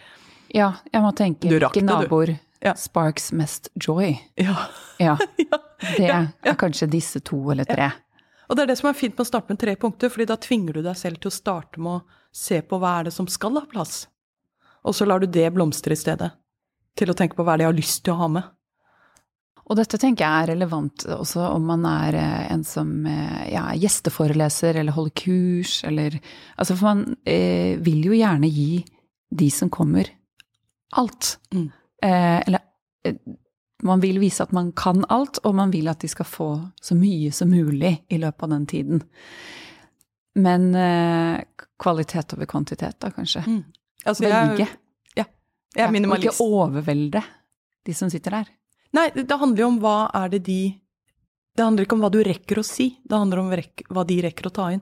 Ja, jeg må tenke hvilke naboer ja. sparks mest joy.
Ja.
ja. Det er kanskje disse to eller tre.
Og det er det som er fint med å starte med tre punkter, fordi da tvinger du deg selv til å starte med å se på hva er det som skal ha plass, og så lar du det blomstre i stedet. Til å tenke på hva er det jeg har lyst til å ha med.
Og dette tenker jeg er relevant også om man er eh, en som ja, er gjesteforeleser eller holder kurs eller Altså, for man eh, vil jo gjerne gi de som kommer, alt. Mm. Eh, eller eh, man vil vise at man kan alt, og man vil at de skal få så mye som mulig i løpet av den tiden. Men eh, kvalitet over kvantitet, da, kanskje. Mm. Altså, Velge.
Ja. Jeg er minimalist.
Og ikke overvelde de som sitter der.
Nei, det handler jo om hva er det de Det handler ikke om hva du rekker å si, det handler om hva de rekker å ta inn.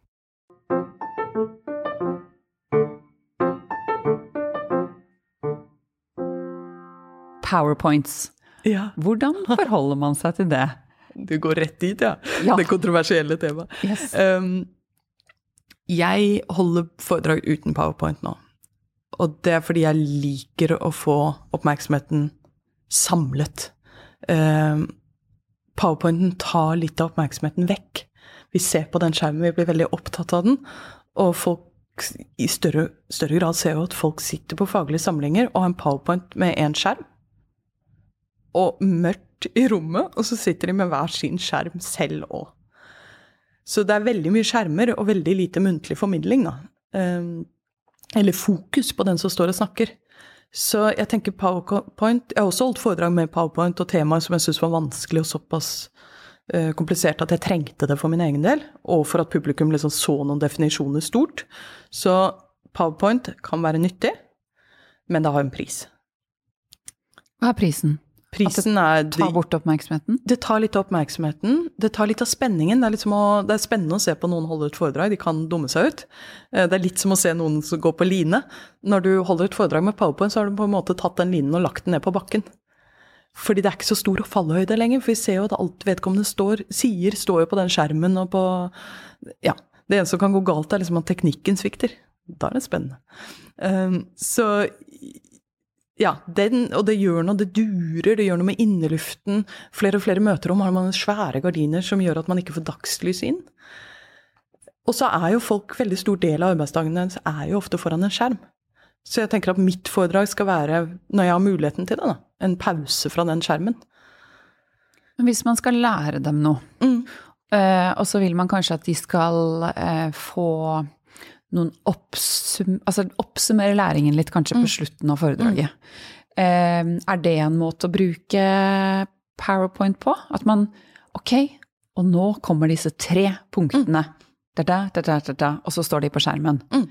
Powerpoints.
Ja,
Hvordan forholder man seg til det?
du går rett dit, ja.
Ja.
Det kontroversielle temaet.
Yes.
Um, jeg holder foredrag uten powerpoint nå. Og det er fordi jeg liker å få oppmerksomheten samlet. Um, powerpointen tar litt av oppmerksomheten vekk. Vi ser på den skjermen, vi blir veldig opptatt av den. Og folk i større, større grad ser jo at folk sitter på faglige samlinger og har en powerpoint med én skjerm. Og mørkt i rommet, og så sitter de med hver sin skjerm selv òg. Så det er veldig mye skjermer og veldig lite muntlig formidling, da. Um, eller fokus på den som står og snakker. Så jeg tenker PowerPoint Jeg har også holdt foredrag med PowerPoint og temaer som jeg syns var vanskelig og såpass komplisert at jeg trengte det for min egen del, og for at publikum liksom så noen definisjoner stort. Så PowerPoint kan være nyttig, men det har en pris.
Hva er prisen?
Prisen er
tar bort oppmerksomheten?
Det tar litt av oppmerksomheten. Det tar litt av spenningen. Det er, litt som å, det er spennende å se på noen holde et foredrag. De kan dumme seg ut. Eh, Det er litt som å se noen som går på line. Når du holder et foredrag med powerpoint, så har du på en måte tatt den linen og lagt den ned på bakken. Fordi det er ikke så stor fallhøyde lenger, for vi ser jo at alt vedkommende står, sier, står jo på den skjermen og på Ja. Det eneste som kan gå galt, er liksom at teknikken svikter. Da er det spennende. Um, så ja, den, og det gjør noe, det durer, det gjør noe med inneluften. Flere og flere møterom har man svære gardiner som gjør at man ikke får dagslys inn. Og så er jo folk, veldig stor del av arbeidsdagen deres er jo ofte foran en skjerm. Så jeg tenker at mitt foredrag skal være, når jeg har muligheten til det, da, en pause fra den skjermen.
Men hvis man skal lære dem noe,
Mm.
eh, og så vil man kanskje at de skal eh, få noen oppsum... Altså oppsummere læringen litt kanskje
Mm.
på slutten av foredraget. Mm. er det en måte å bruke powerpoint på? At man Ok, og nå kommer disse tre punktene. Da, da, da, da, og så står de på skjermen.
Mm.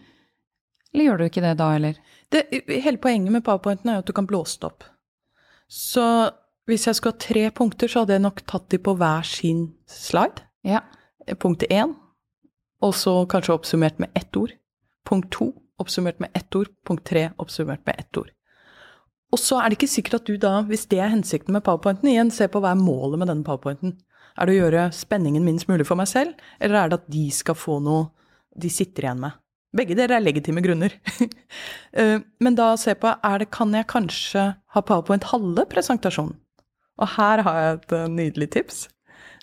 Eller gjør du ikke det da, eller?
Det, hele poenget med powerpointen er jo at du kan blåse det opp. Så hvis jeg skulle ha tre punkter, så hadde jeg nok tatt de på hver sin slide.
Ja.
Punkt én, og så kanskje oppsummert med ett ord. Punkt to, oppsummert med ett ord. Punkt tre, oppsummert med ett ord. Og så er det ikke sikkert at du da, hvis det er hensikten med powerpointen, igjen ser på hva er målet med denne powerpointen. Er det å gjøre spenningen minst mulig for meg selv, eller er det at de skal få noe de sitter igjen med? Begge deler er legitime grunner. Eh, Men da se på, er det, kan jeg kanskje ha powerpoint halve presentasjonen? Og her har jeg et eh, nydelig tips.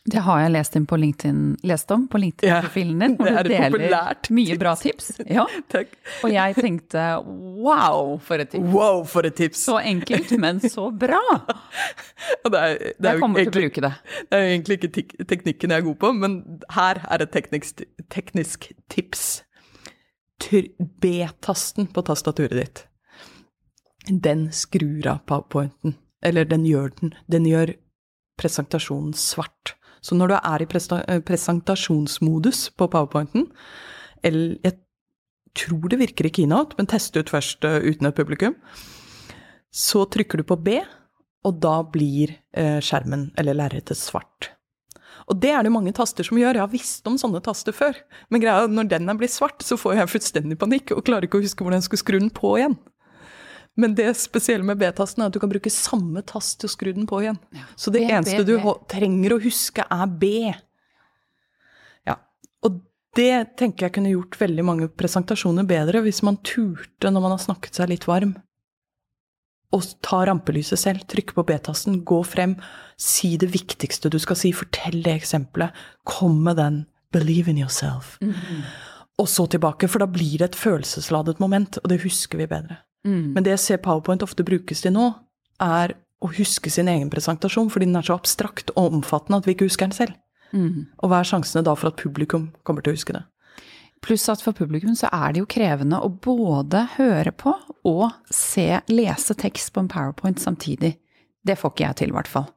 Det har jeg lest, på LinkedIn, lest om på LinkedIn-profilen din. hvor du deler Mye bra tips. Ja. Og jeg tenkte wow, for et tips.
Wow, for et tips!
Så enkelt, men så bra!
Det er, det er
Jeg kommer til å bruke det.
det er egentlig ikke teknikken jeg er god på, men her er et teknisk, teknisk tips. B-tasten på tastaturet ditt. Den skrur av powerpointen. Eller den gjør den. Den gjør presentasjonen svart. Så når du er i eh, presentasjonsmodus på powerpointen, eller jeg tror det virker i keynote, men test ut først eh, uten et publikum, så trykker du på B, og da blir eh, skjermen eller lerretet svart. Og det er det mange taster som gjør. Jeg har visst om sånne taster før. Men greia er når den er blitt svart, så får jeg fullstendig panikk og klarer ikke å huske hvordan jeg skulle skru den på igjen. Men det spesielle med B-tasten er at du kan bruke samme tast til å skru den på igjen. Så det
B, B,
eneste du
B.
du trenger å huske, er B. Ja. Og det tenker jeg kunne gjort veldig mange presentasjoner bedre hvis man turte når man har snakket seg litt varm. Og ta rampelyset selv, trykke på B-tasten, gå frem, si det viktigste du skal si, fortell det eksempelet, kom med den 'believe in yourself'. Og så tilbake, for da blir det et følelsesladet moment, og det husker vi bedre. Men det jeg ser PowerPoint ofte brukes til nå, er å huske sin egen presentasjon, fordi den er så abstrakt og omfattende at vi ikke husker den selv. Og hva er sjansene da for at publikum kommer til å huske det?
Pluss at for publikum så er det jo krevende å både høre på og se, lese tekst på en powerpoint samtidig. Det får ikke jeg til, i hvert fall.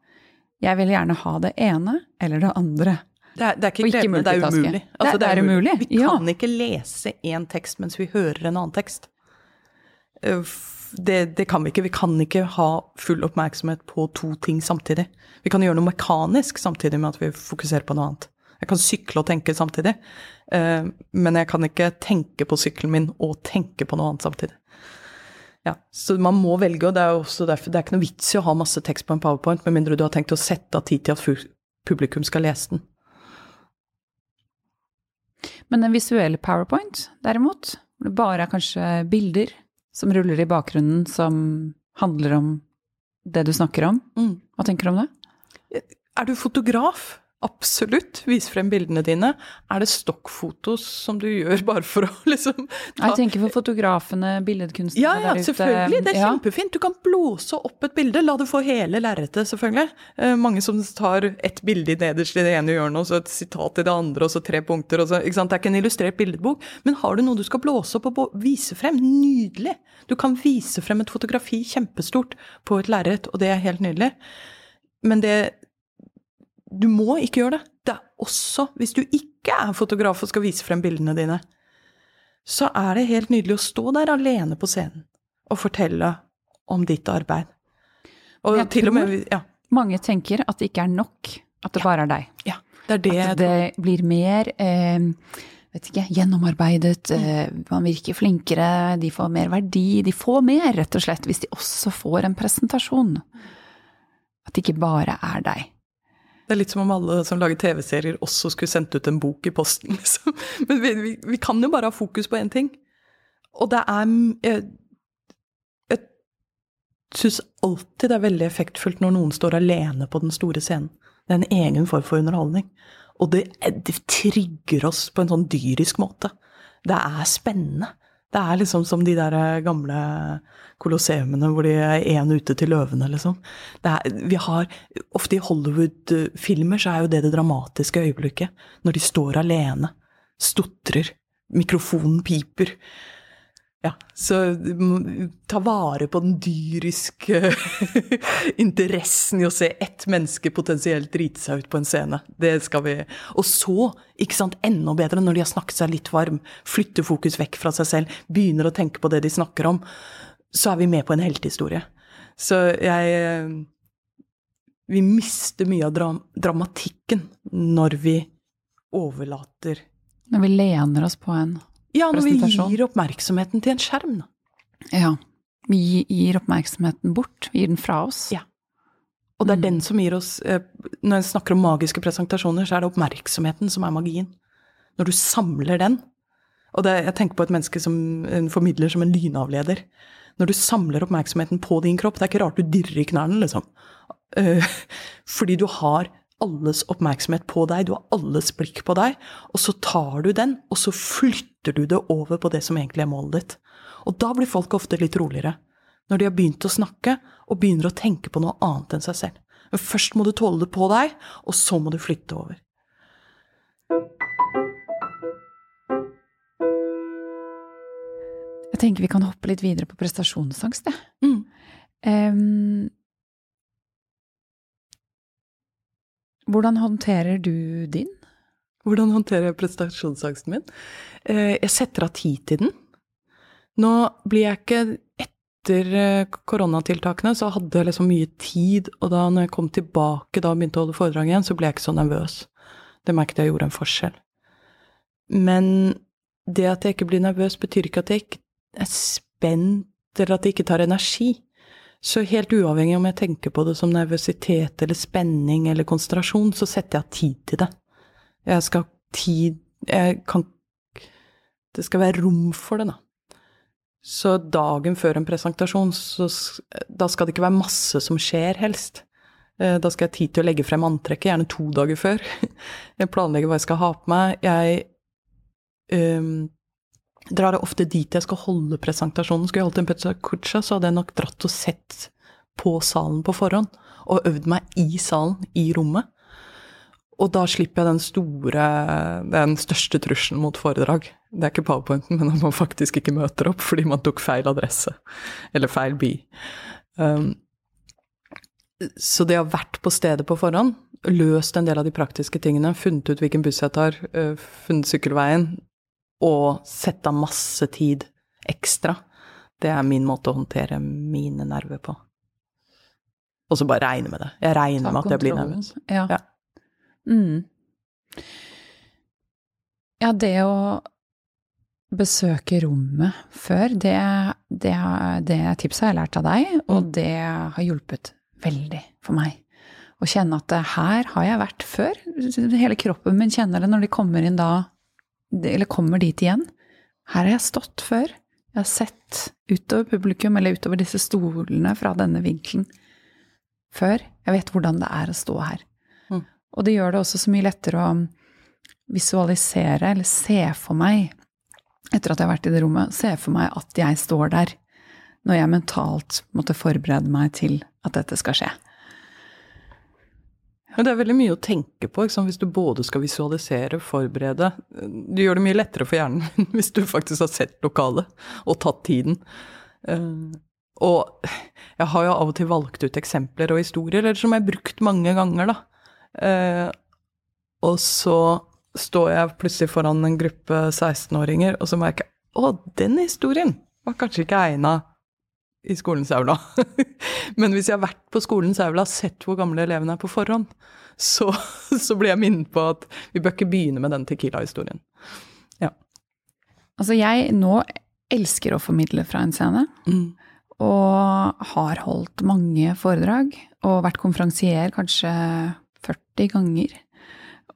Jeg vil gjerne ha det ene eller det andre.
Det er, det er ikke krevende, det er umulig. Altså,
Det er umulig,
Vi
ja.
kan ikke lese én tekst mens vi hører en annen tekst. Eh, Det, det kan vi ikke. Vi kan ikke ha full oppmerksomhet på to ting samtidig. Vi kan gjøre noe mekanisk samtidig med at vi fokuserer på noe annet. Jeg kan sykle og tenke samtidig, eh, men jeg kan ikke tenke på sykkelen min og tenke på noe annet samtidig. Ja, så man må velge, og det er også derfor det er ikke noe vits i å ha masse tekst på en powerpoint, med mindre du har tenkt å sette av tid til at publikum skal lese den.
Men en visuell powerpoint, derimot, hvor det bare er kanskje bilder som ruller i bakgrunnen som handler om det du snakker om.
Mm.
Hva tenker du om det?
Er du fotograf? Absolutt. Vis frem bildene dine. Er det stokkfotos som du gjør bare for å liksom
Jeg tenker for fotografene, billedkunstnerne
Ja, ja,
der ute.
Ja, selvfølgelig. Det er kjempefint. Du kan blåse opp et bilde. La det få hele lerretet, selvfølgelig. Eh, mange som tar ett bilde i nederst i det ene hjørnet, og så et sitat i det andre, og så tre punkter. Så? Det er ikke en illustrert bildebok. Men har du noe du skal blåse opp og vise frem? Nydelig! Du kan vise frem et fotografi kjempestort på et lerret, og det er helt nydelig. Men det Du må ikke gjøre det. Det er også, hvis du ikke er fotograf og skal vise frem bildene dine, så er det helt nydelig å stå der alene på scenen og fortelle om ditt arbeid. Og
Jeg
til og med Ja,
Mange tenker at det ikke er nok, at det bare er deg.
ja det er det
At det blir mer eh, vet ikke, gjennomarbeidet, eh, man virker flinkere, de får mer verdi. De får mer, rett og slett, hvis de også får en presentasjon. At det ikke bare er deg.
Det er litt som om alle som lager TV-serier også skulle sendt ut en bok i posten, liksom. Men vi, vi, vi kan jo bare ha fokus på én ting. Og det er Jeg, jeg syns alltid det er veldig effektfullt når noen står alene på den store scenen. Det er en egen form for underholdning. Og det, det trigger oss på en sånn dyrisk måte. Det er spennende. Det er liksom som de der gamle kolosseumene hvor de er én ute til løvene, liksom. Er, vi har, ofte i Hollywood-filmer så er jo det det dramatiske øyeblikket. Når de står alene, stotrer, mikrofonen piper. Ja, så ta vare på den dyriske interessen i å se ett menneske potensielt drite seg ut på en scene. Det skal vi Og så, ikke sant, enda bedre når de har snakket seg litt varm, flytter fokus vekk fra seg selv, begynner å tenke på det de snakker om, så er vi med på en heltehistorie. Så jeg eh, Vi mister mye av dram dramatikken når vi overlater
Når vi lener oss på en
Ja, når vi gir oppmerksomheten til en skjerm. da.
Ja. Vi gir oppmerksomheten bort. Vi gir den fra oss.
Ja. Og det er
Mm.
den som gir oss eh, Når jeg snakker om magiske presentasjoner, så er det oppmerksomheten som er magien. Når du samler den. Og det, jeg tenker på et menneske som en formidler som en lynavleder. Når du samler oppmerksomheten på din kropp, det er ikke rart du dirrer i knærne, liksom. Eh, fordi du har alles oppmerksomhet på deg, du har alles blikk på deg, og så tar du den, og så flytter du det over på det som egentlig er målet ditt. Og da blir folk ofte litt roligere. Når de har begynt å snakke, og begynner å tenke på noe annet enn seg selv. Men først må du tåle det på deg, og så må du flytte over.
Jeg tenker vi kan hoppe litt videre på prestasjonsangst, jeg.
Mm.
Em, hvordan håndterer du din?
Hvordan håndterer jeg prestasjonsangsten min? Eh, Jeg setter av tid til den. Nå blir jeg ikke Etter eh, koronatiltakene så hadde jeg liksom mye tid, og da når jeg kom tilbake da og begynte å holde foredrag igjen, så ble jeg ikke så nervøs. Det merket jeg gjorde en forskjell. Men det at jeg ikke blir nervøs, betyr ikke at jeg ikke er spent, eller at det ikke tar energi. Så helt uavhengig om jeg tenker på det som nervøsitet eller spenning eller konsentrasjon, så setter jeg av tid til det. Jeg skal ha tid Jeg kan Det skal være rom for det, da. Så dagen før en presentasjon, så da skal det ikke være masse som skjer, helst. Eh, Da skal jeg ha tid til å legge frem antrekket, gjerne to dager før. Jeg planlegger hva jeg skal ha på meg. Jeg ehm, drar jeg ofte dit jeg skal holde presentasjonen. Skulle jeg holdt en Pezza Cuccia, så hadde jeg nok dratt og sett på salen på forhånd. Og øvd meg i salen, i rommet. Og da slipper jeg den store, den største trusselen mot foredrag. Det er ikke powerpointen, men at man faktisk ikke møter opp fordi man tok feil adresse. Eller feil by. Um, så det å ha vært på stedet på forhånd, løst en del av de praktiske tingene, funnet ut hvilken buss jeg tar, øh, funnet sykkelveien, og sette av masse tid ekstra Det er min måte å håndtere mine nerver på. Og så bare regne med det. Jeg regner
Ta
med at jeg blir nervøs.
Ja.
Ja.
Mm. Ja, det å besøke rommet før, det, det, det tipset har jeg lært av deg, og
Mm.
det har hjulpet veldig for meg. Å kjenne at her har jeg vært før. Hele kroppen min kjenner det når de kommer inn da, eller kommer dit igjen. Her har jeg stått før. Jeg har sett utover publikum, eller utover disse stolene fra denne vinkelen før. Jeg vet hvordan det er å stå her.
Mm.
Og det gjør det også så mye lettere å visualisere, eller se for meg, etter at jeg har vært i det rommet, se for meg at jeg står der, når jeg mentalt måtte forberede meg til at dette skal skje.
Men det er veldig mye å tenke på hvis du både skal visualisere, forberede. Du gjør det mye lettere for hjernen hvis du faktisk har sett lokalet og tatt tiden. Eh, og jeg har jo av og til valgt ut eksempler og historier, eller som jeg har brukt mange ganger, da. Eh, og så står jeg plutselig foran en gruppe 16-åringer, og så merker jeg å, den historien var kanskje ikke egna i skolens aula. Men hvis jeg har vært på skolens aula og sett hvor gamle elevene er på forhånd, så, så blir jeg minnet på at vi bør ikke begynne med den Tequila-historien. Ja.
Altså, jeg nå elsker å formidle fra en scene, og har holdt mange foredrag, og vært konferansier kanskje 40 ganger.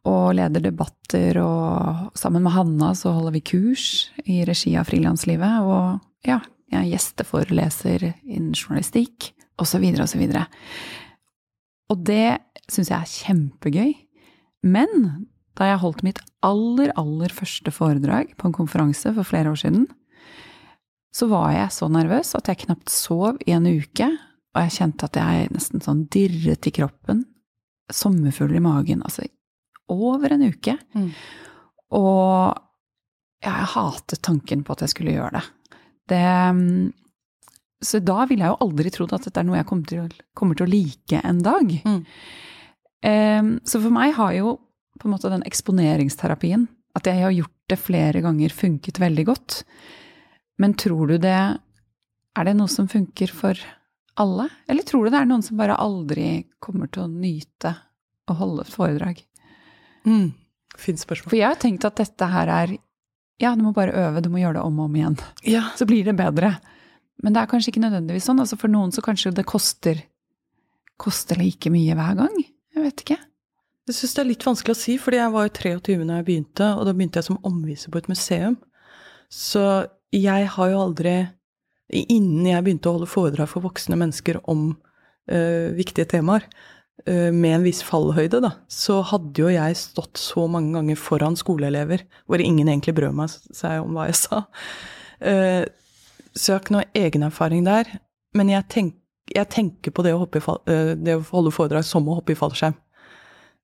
Og leder debatter, og sammen med Hanna så holder vi kurs i regi av Frilanslivet. Og ja, jeg er gjesteforeleser innen journalistikk, osv., osv. Og og det syns jeg er kjempegøy. Men da jeg holdt mitt aller, aller første foredrag på en konferanse for flere år siden, så var jeg så nervøs at jeg knapt sov i en uke, og jeg kjente at jeg nesten sånn dirret i kroppen, sommerfugler i magen, altså over en uke.
Mm.
Og jeg hatet tanken på at jeg skulle gjøre det. Det mm, så da ville jeg jo aldri trodd at dette er noe jeg kommer til, å- kommer til å like en dag.
Mm.
Um, så for meg har jo på en måte den eksponeringsterapien, at jeg har gjort det flere ganger, funket veldig godt. Men tror du det Er det noe som funker for alle? Eller tror du det er noen som bare aldri kommer til å nyte å holde foredrag?
Mm. Fint spørsmål.
For jeg har tenkt at dette her er Ja, du må bare øve, du må gjøre det om og om igjen.
Ja,
Så blir det bedre. Men det er kanskje ikke nødvendigvis sånn. Altså for noen så kanskje det koster Koster like mye hver gang. Jeg vet ikke.
Jeg syns det er litt vanskelig å si, fordi jeg var jo 23 da jeg begynte, og da begynte jeg som omviser på et museum. Så jeg har jo aldri Innen jeg begynte å holde foredrag for voksne mennesker om ø, viktige temaer, eh, med en viss fallhøyde, da, så hadde jo jeg stått så mange ganger foran skoleelever hvor ingen egentlig brød meg seg om hva jeg sa. Eh, så jeg har ikke noe egenerfaring der. Men jeg, tenk, jeg tenker på det å, i eh, det å holde foredrag som å hoppe i fallskjerm.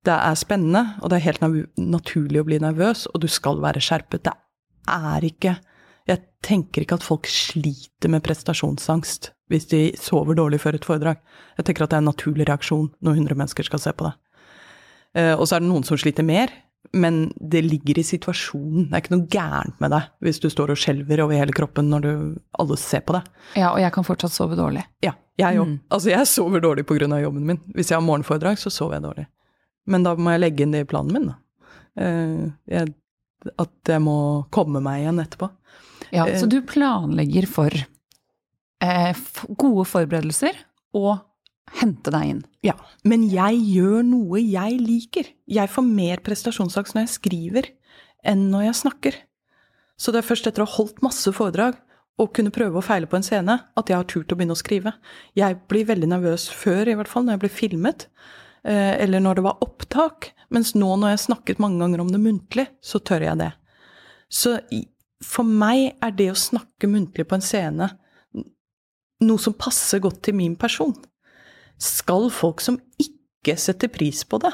Det er spennende, og det er helt naturlig å bli nervøs, og du skal være skjerpet. Det er ikke tenker ikke at folk sliter med prestasjonsangst hvis de sover dårlig før et foredrag. Jeg tenker at det er en naturlig reaksjon når 100 mennesker skal se på det. Eh, og så er det noen som sliter mer, men det ligger i situasjonen. Det er ikke noe gærent med deg hvis du står og skjelver over hele kroppen når du, alle ser på deg.
Ja, og jeg kan fortsatt sove dårlig.
Ja, jeg òg.
Mm.
Altså, jeg sover dårlig pga. jobben min. Hvis jeg har morgenforedrag, så sover jeg dårlig. Men da må jeg legge inn det i planen min, da. Eh, jeg, at jeg må komme meg igjen etterpå.
Ja,
Eh.
så du planlegger for eh, gode forberedelser og hente deg inn.
Ja, men jeg gjør noe jeg liker. Jeg får mer prestasjonsangst når jeg skriver enn når jeg snakker. Så det er først etter å ha holdt masse foredrag og kunne prøve å feile på en scene, at jeg har turt å begynne å skrive. Jeg blir veldig nervøs før, i hvert fall, når jeg blir filmet, eh, eller når det var opptak. Mens nå når jeg har snakket mange ganger om det muntlig, så tør jeg det. Så for meg er det å snakke muntlig på en scene noe som passer godt til min person. Skal folk som ikke setter pris på det,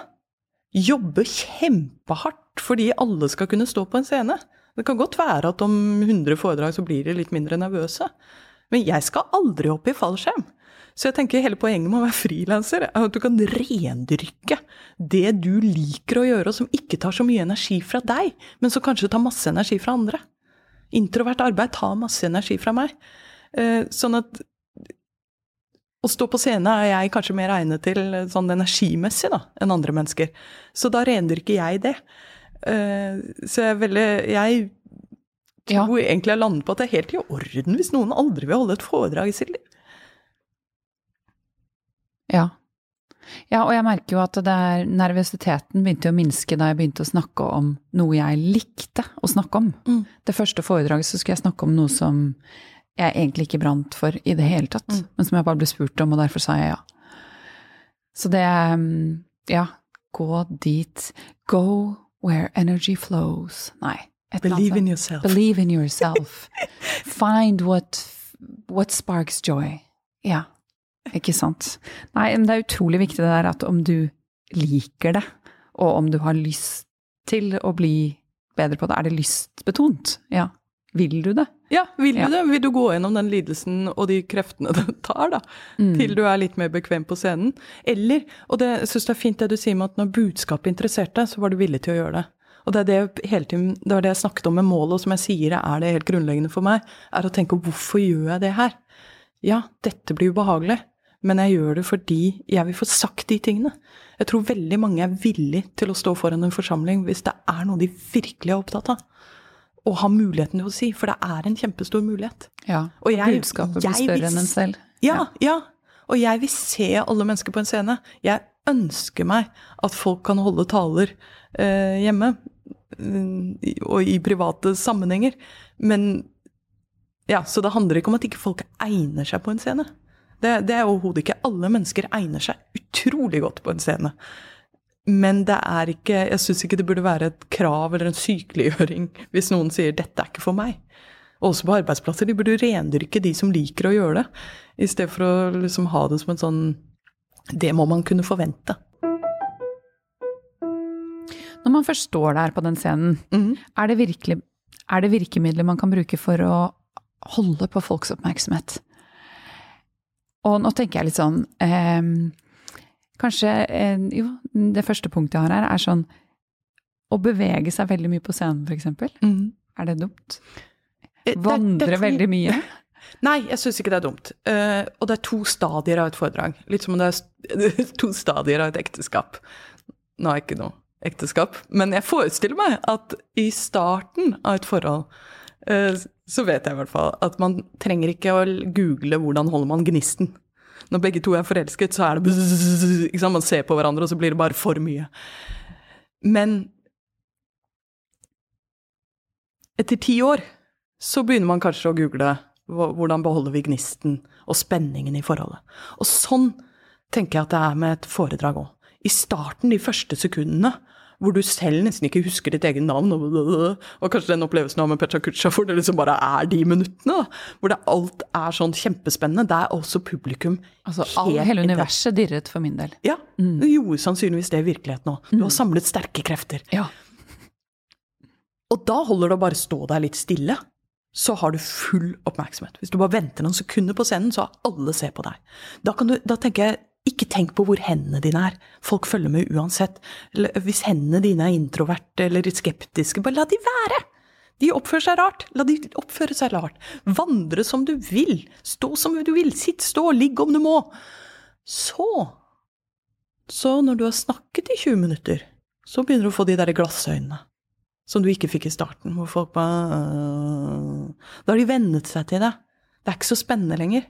jobbe kjempehardt fordi alle skal kunne stå på en scene? Det kan godt være at om 100 foredrag så blir de litt mindre nervøse. Men jeg skal aldri opp i fallskjerm. Så jeg tenker hele poenget med å være frilanser er at du kan rendyrke det du liker å gjøre, og som ikke tar så mye energi fra deg, men som kanskje tar masse energi fra andre. Introvert arbeid tar masse energi fra meg. Eh, sånn at å stå på scene er jeg kanskje mer egnet til eh, sånn energimessig da, enn andre mennesker. Så da rendyrker jeg det. Eh, så jeg er veldig Jeg
Ja.
tror egentlig jeg lander på at det er helt i orden hvis noen aldri vil holde et foredrag i sitt liv.
Ja. Ja, og jeg merker jo at det er, nervøsiteten begynte å minske da jeg begynte å snakke om noe jeg likte å snakke om.
Mm.
Det første foredraget så skulle jeg snakke om noe som jeg egentlig ikke brant for i det hele tatt,
Mm.
men som jeg bare ble spurt om, og derfor sa jeg ja. Så det mm, Ja, gå dit. Go where energy flows. Nei. annet
Believe in yourself.
Believe in yourself. Find what, what sparks joy. Ja, ikke sant. Nei, men det er utrolig viktig det der at om du liker det, og om du har lyst til å bli bedre på det, er det lystbetont? Ja. Vil du det?
Ja, vil du det? Vil du gå gjennom den lidelsen og de kreftene det tar, da?
Mm.
Til du er litt mer bekvem på scenen? Eller, og det jeg synes det er fint det du sier med at når budskapet interesserte, så var du villig til å gjøre det. Og det er det, hele tiden, det var det jeg snakket om med målet, og som jeg sier er det helt grunnleggende for meg, er å tenke hvorfor gjør jeg det her? Ja, dette blir ubehagelig, men jeg gjør det fordi jeg vil få sagt de tingene. Jeg tror veldig mange er villig til å stå foran en forsamling hvis det er noe de virkelig er opptatt av. Og har muligheten til å si, for det er en kjempestor mulighet.
Ja.
Og jeg-
budskapet blir større
vil
enn en selv.
Ja, ja. Og jeg vil se alle mennesker på en scene. Jeg ønsker meg at folk kan holde taler eh, hjemme. mm, Og i private sammenhenger. Men ja, Så det handler ikke om at ikke folk egner seg på en scene. Det, det er overhodet ikke. Alle mennesker egner seg utrolig godt på en scene. Men det er ikke Jeg syns ikke det burde være et krav eller en sykeliggjøring hvis noen sier 'dette er ikke for meg'. Også på arbeidsplasser. De burde rendyrke de som liker å gjøre det, i stedet for å liksom ha det som en sånn Det må man kunne forvente.
Når man først står der på den scenen,
Mhm.
er, det virkelig, er det virkemidler man kan bruke for å holde på folks oppmerksomhet? Og nå tenker jeg litt sånn eh, Kanskje eh, Jo, det første punktet jeg har her, er sånn Å bevege seg veldig mye på scenen, f.eks.
Mm.
Er det dumt? Vandre
det det, det
veldig mye?
Nei, jeg syns ikke det er dumt. Uh, og det er to stadier av et foredrag. Litt som om det er to stadier av et ekteskap. Nå er ikke noe ekteskap, men jeg forestiller meg at i starten av et forhold eh, så vet jeg i hvert fall at man trenger ikke å google hvordan holder man gnisten. Når begge to er forelsket, så er det ikke sant? Man ser på hverandre, og så blir det bare for mye. Men etter ti år så begynner man kanskje å google hvordan beholder vi gnisten og spenningen i forholdet. Og sånn tenker jeg at det er med et foredrag òg. I starten, de første sekundene, hvor du selv nesten ikke husker ditt eget navn, og, og kanskje den opplevelsen du har med Petra Kutsja, hvor det liksom bare er de minuttene, da, hvor det alt er sånn kjempespennende, det er også publikum
Altså,
helt
hele universet dirret for min del.
Ja, det gjorde sannsynligvis det i virkeligheten òg. Du har samlet sterke krefter.
Ja.
Og da holder det å bare stå der litt stille, så har du full oppmerksomhet. Hvis du bare venter noen sekunder på scenen, så har alle se på deg. Da, kan du, da tenker jeg, ikke tenk på hvor hendene dine er. Folk følger med uansett. Hvis hendene dine er introverte eller skeptiske, bare la de være! De oppfører seg rart. La de oppføre seg rart. Vandre som du vil. Stå som du vil. Sitt, stå, ligg om du må. Så Så når du har snakket i 20 minutter, så begynner du å få de der glassøynene som du ikke fikk i starten, hvor folk bare. Da har de vennet seg til det. Det er ikke så spennende lenger.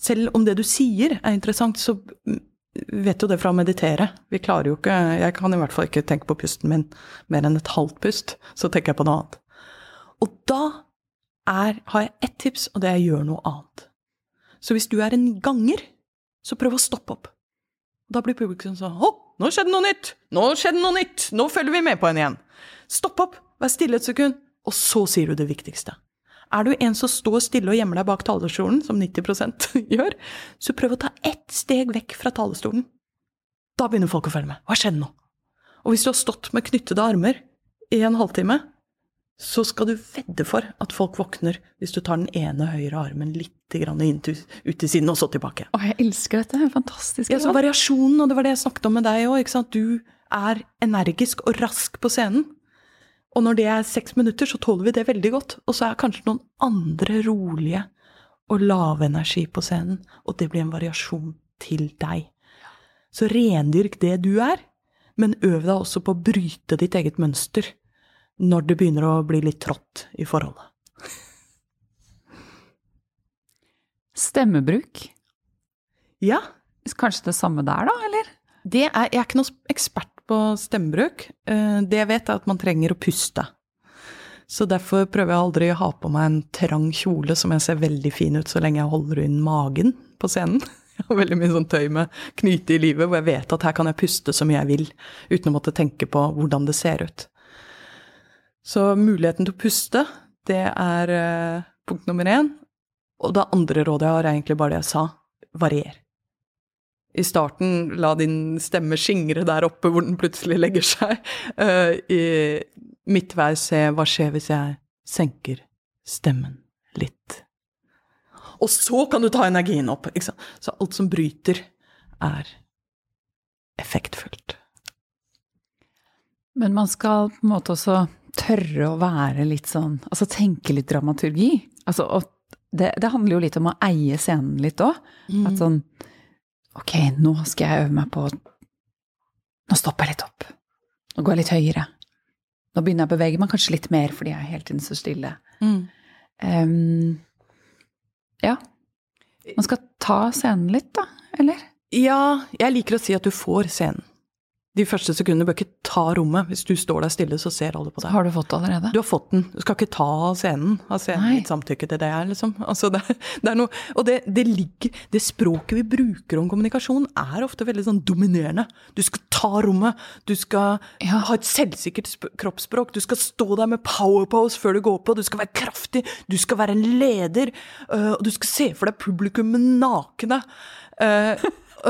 Selv om det du sier er interessant, så vet jo det fra å meditere. Vi klarer jo ikke Jeg kan i hvert fall ikke tenke på pusten min mer enn et halvt pust. Så tenker jeg på noe annet. Og da er, har jeg ett tips, og det er å gjøre noe annet. Så hvis du er en ganger, så prøv å stoppe opp. Da blir publikum sånn Å, nå skjedde noe nytt! Nå skjedde noe nytt! Nå følger vi med på en igjen. Stopp opp, vær stille et sekund, og så sier du det viktigste. Er du en som står stille og gjemmer deg bak talerstolen, som 90% gjør, så prøv å ta ett steg vekk fra talerstolen. Da begynner folk å følge med. Hva skjedde nå? Og hvis du har stått med knyttede armer i en halvtime, så skal du vedde for at folk våkner hvis du tar den ene høyre armen litt ut til siden, og så tilbake.
Å, jeg elsker dette. Fantastisk.
Ja, så variasjonen, og det var det jeg snakket om med deg òg. Du er energisk og rask på scenen. Og når det er seks minutter, så tåler vi det veldig godt. Og så er kanskje noen andre rolige og lave energi på scenen, og det blir en variasjon til deg. Så rendyrk det du er, men øv deg også på å bryte ditt eget mønster når det begynner å bli litt trått i forholdet.
Stemmebruk.
Ja,
Kanskje det samme der, da, eller?
det er, jeg er ikke noen ekspert på stemmebruk. Eh, Det jeg vet, er at man trenger å puste. Så derfor prøver jeg aldri å ha på meg en trang kjole som jeg ser veldig fin ut så lenge jeg holder inn magen på scenen. Jeg har veldig mye sånn tøy med knyte i livet, hvor jeg vet at her kan jeg puste så mye jeg vil, uten å måtte tenke på hvordan det ser ut. Så muligheten til å puste, det er eh, punkt nummer én. Og det andre rådet jeg har, er egentlig bare det jeg sa. Varier. I starten la din stemme skingre der oppe hvor den plutselig legger seg. Uh, I midtveis se hva skjer hvis jeg senker stemmen litt. Og så kan du ta energien opp. Ikke sant? Så alt som bryter, er effektfullt.
Men man skal på en måte også tørre å være litt sånn Altså tenke litt dramaturgi. Altså, det, det handler jo litt om å eie scenen litt òg. At sånn Ok, nå skal jeg øve meg på Nå stopper jeg litt opp. Nå går jeg litt høyere. Nå begynner jeg å bevege meg kanskje litt mer fordi jeg er hele tiden så stille. Ehm, ja. Man skal ta scenen litt, da, eller?
Ja, jeg liker å si at du får scenen. De første sekundene bør ikke ta rommet. Hvis du står der stille, så ser alle på deg.
Har du fått det allerede?
Du har fått den. Du skal ikke ta scenen. Har scenen gitt samtykke til det, liksom? Altså, det, det er noe Og det, det ligger Det språket vi bruker om kommunikasjon, er ofte veldig sånn dominerende. Du skal ta rommet. Du skal
Ja.
ha et selvsikkert sp kroppsspråk. Du skal stå der med power pose før du går på. Du skal være kraftig. Du skal være en leder. øh, og du skal se for deg publikummet nakne. Uh,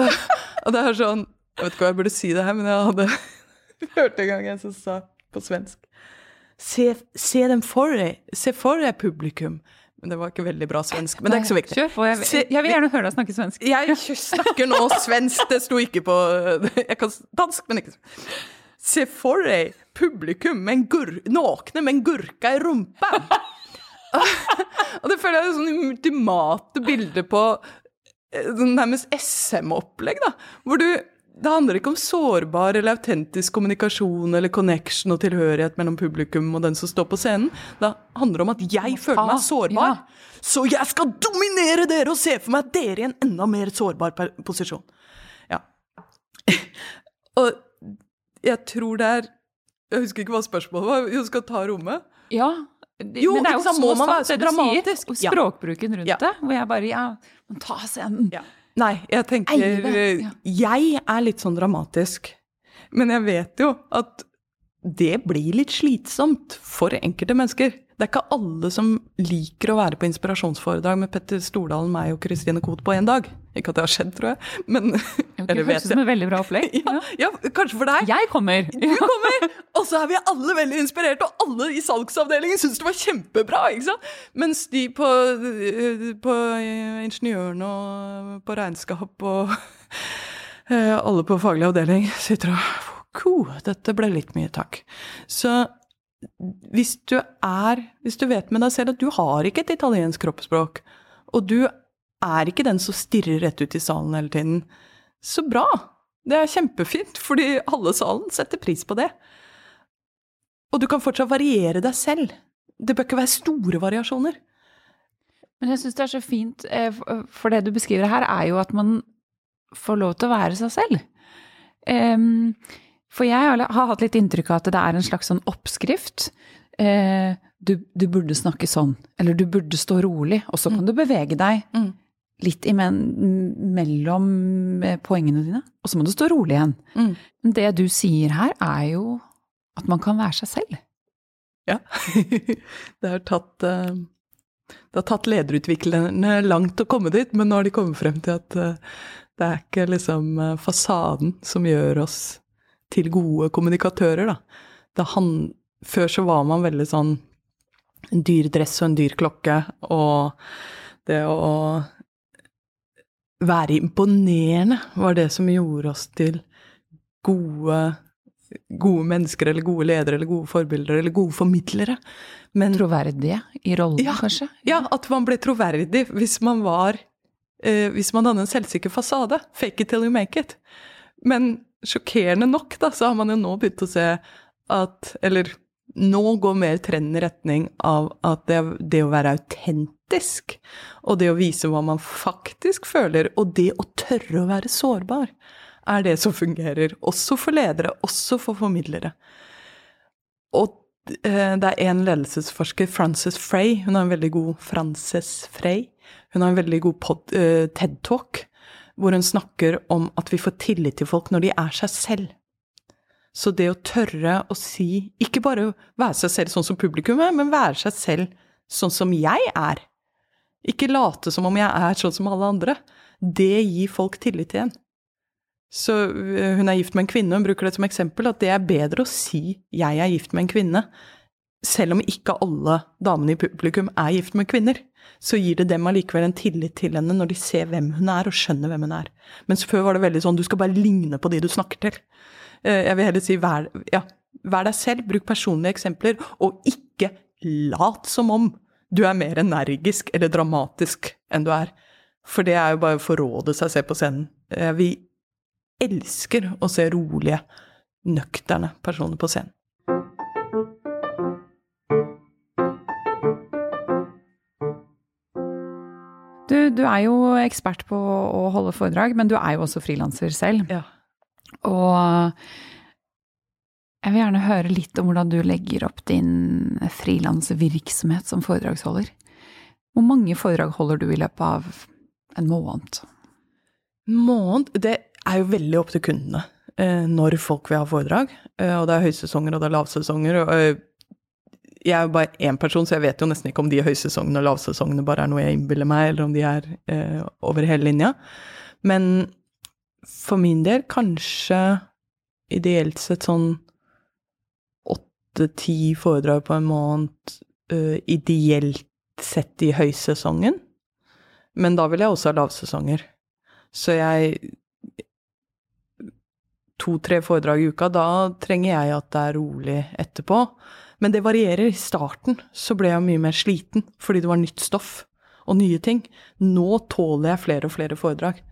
øh, og det er sånn Jeg vet ikke hva jeg burde si det her, men jeg hadde hørt en gang en som sa på svensk Se, se dem for deg. Se for deg publikum. Men det var ikke veldig bra svensk. Men det er ikke så viktig.
Kjør på. Jeg,
Se-
jeg vil gjerne høre deg snakke svensk.
Jeg snakker nå svensk, det sto ikke på Jeg kan dansk, men ikke Se for deg publikum med nakne med en gurka i rumpa. Og det føler jeg er sånn ultimate bilde på eh, nærmest SM-opplegg, da. Hvor du Det handler ikke om sårbar eller autentisk kommunikasjon eller connection og tilhørighet mellom publikum og den som står på scenen. Det handler om at jeg føler meg sårbar. Så jeg skal dominere dere og se for meg dere i en enda mer sårbar posisjon. Ja. og jeg tror det er Jeg husker ikke hva spørsmålet var. Jo, skal ta rommet?
Ja.
Jo,
men det er jo
sant,
så
må man være så
du sier, og språkbruken rundt
Ja.
det, hvor jeg bare Ja, man ta scenen.
Ja. Nei, jeg tenker
ja.
Jeg er litt sånn dramatisk. Men jeg vet jo at det blir litt slitsomt for enkelte mennesker. Det er ikke alle som liker å være på inspirasjonsforedrag med Petter Stordalen, meg og Kristine Koht på én dag. Ikke at det har skjedd, tror jeg, men
okay,
Eller vet
jeg. som et veldig bra opplegg.
Ja, ja, kanskje for deg.
Jeg kommer!
Du kommer, og så er vi alle veldig inspirert, og alle i salgsavdelingen syns det var kjempebra. ikke sant? Mens de på, på ingeniøren og på regnskap og eh, alle på faglig avdeling sitter og Ko, dette ble litt mye, takk. Så hvis du er Hvis du vet med deg selv at du har ikke et italiensk kroppsspråk, og du er ikke den som stirrer rett ut i salen hele tiden, så bra! Det er kjempefint, fordi alle salen setter pris på det. Og du kan fortsatt variere deg selv. Det bør ikke være store variasjoner.
Men jeg syns det er så fint, eh, for- det du beskriver her, er jo at man får lov til å være seg selv. Em, For jeg har hatt litt inntrykk av at det er en slags sånn oppskrift. Eh, Du, du burde snakke sånn, eller du burde stå rolig, og så kan du bevege deg
Mm.
Litt mellom eh, poengene dine, og så må du stå rolig igjen.
Mm.
Men det du sier her, er jo at man kan være seg selv.
Ja. det har tatt eh, Det har tatt lederutviklerne langt å komme dit, men nå har de kommet frem til at eh, det er ikke liksom fasaden som gjør oss til gode kommunikatører, da. Det han, før så var man veldig sånn en dyr dress og en dyr klokke, og det å være imponerende var det som gjorde oss til gode gode mennesker eller gode ledere eller gode forbilder eller gode formidlere. Men
Troverdige i rollen,
Ja.
kanskje?
ja, at man ble troverdig hvis man var eh, Hvis man hadde en selvsikker fasade. Fake it till you make it. Men sjokkerende nok, da, så har man jo nå begynt å se at Eller nå går mer trenden i retning av at det, det å være autentisk, og det å vise hva man faktisk føler, og det å tørre å være sårbar, er det som fungerer. Også for ledere, også for formidlere. Og eh, det er en ledelsesforsker, Frances Frey, hun har en veldig god Frances Frey, hun har en veldig god pod, eh, TED-talk, hvor hun snakker om at vi får tillit til folk når de er seg selv. Så det å tørre å si, ikke bare være seg selv sånn som publikum er, men være seg selv sånn som jeg er. Ikke late som om jeg er sånn som alle andre. Det gir folk tillit igjen. Så øh, hun er gift med en kvinne, hun bruker det som eksempel, at det er bedre å si 'jeg er gift med en kvinne', selv om ikke alle damene i publikum er gift med kvinner. Så gir det dem allikevel en tillit til henne når de ser hvem hun er, og skjønner hvem hun er. Mens før var det veldig sånn du skal bare ligne på de du snakker til. Eh, Jeg vil heller si vær, ja, vær deg selv, bruk personlige eksempler, og ikke lat som om du er mer energisk eller dramatisk enn du er. For det er jo bare å forråde seg selv på scenen. Eh, Vi elsker å se rolige, nøkterne personer på scenen.
Du, du er jo ekspert på å holde foredrag, men du er jo også frilanser selv.
Ja.
Og jeg vil gjerne høre litt om hvordan du legger opp din frilansvirksomhet som foredragsholder. Hvor mange foredrag holder du i løpet av en måned?
Måned, det er jo veldig opp til kundene eh, når folk vil ha foredrag. Eh, og det er høysesonger og det er lavsesonger. Og, eh, jeg er jo bare én person, så jeg vet jo nesten ikke om de høysesongene og lavsesongene bare er noe jeg innbiller meg, eller om de er eh, over hele linja. Men for min del kanskje ideelt sett sånn åtte-ti foredrag på en måned, uh, ideelt sett i høysesongen. Men da vil jeg også ha lavsesonger. Så jeg To-tre foredrag i uka, da trenger jeg at det er rolig etterpå. Men det varierer. I starten så ble jeg mye mer sliten fordi det var nytt stoff og nye ting. Nå tåler jeg flere og flere foredrag.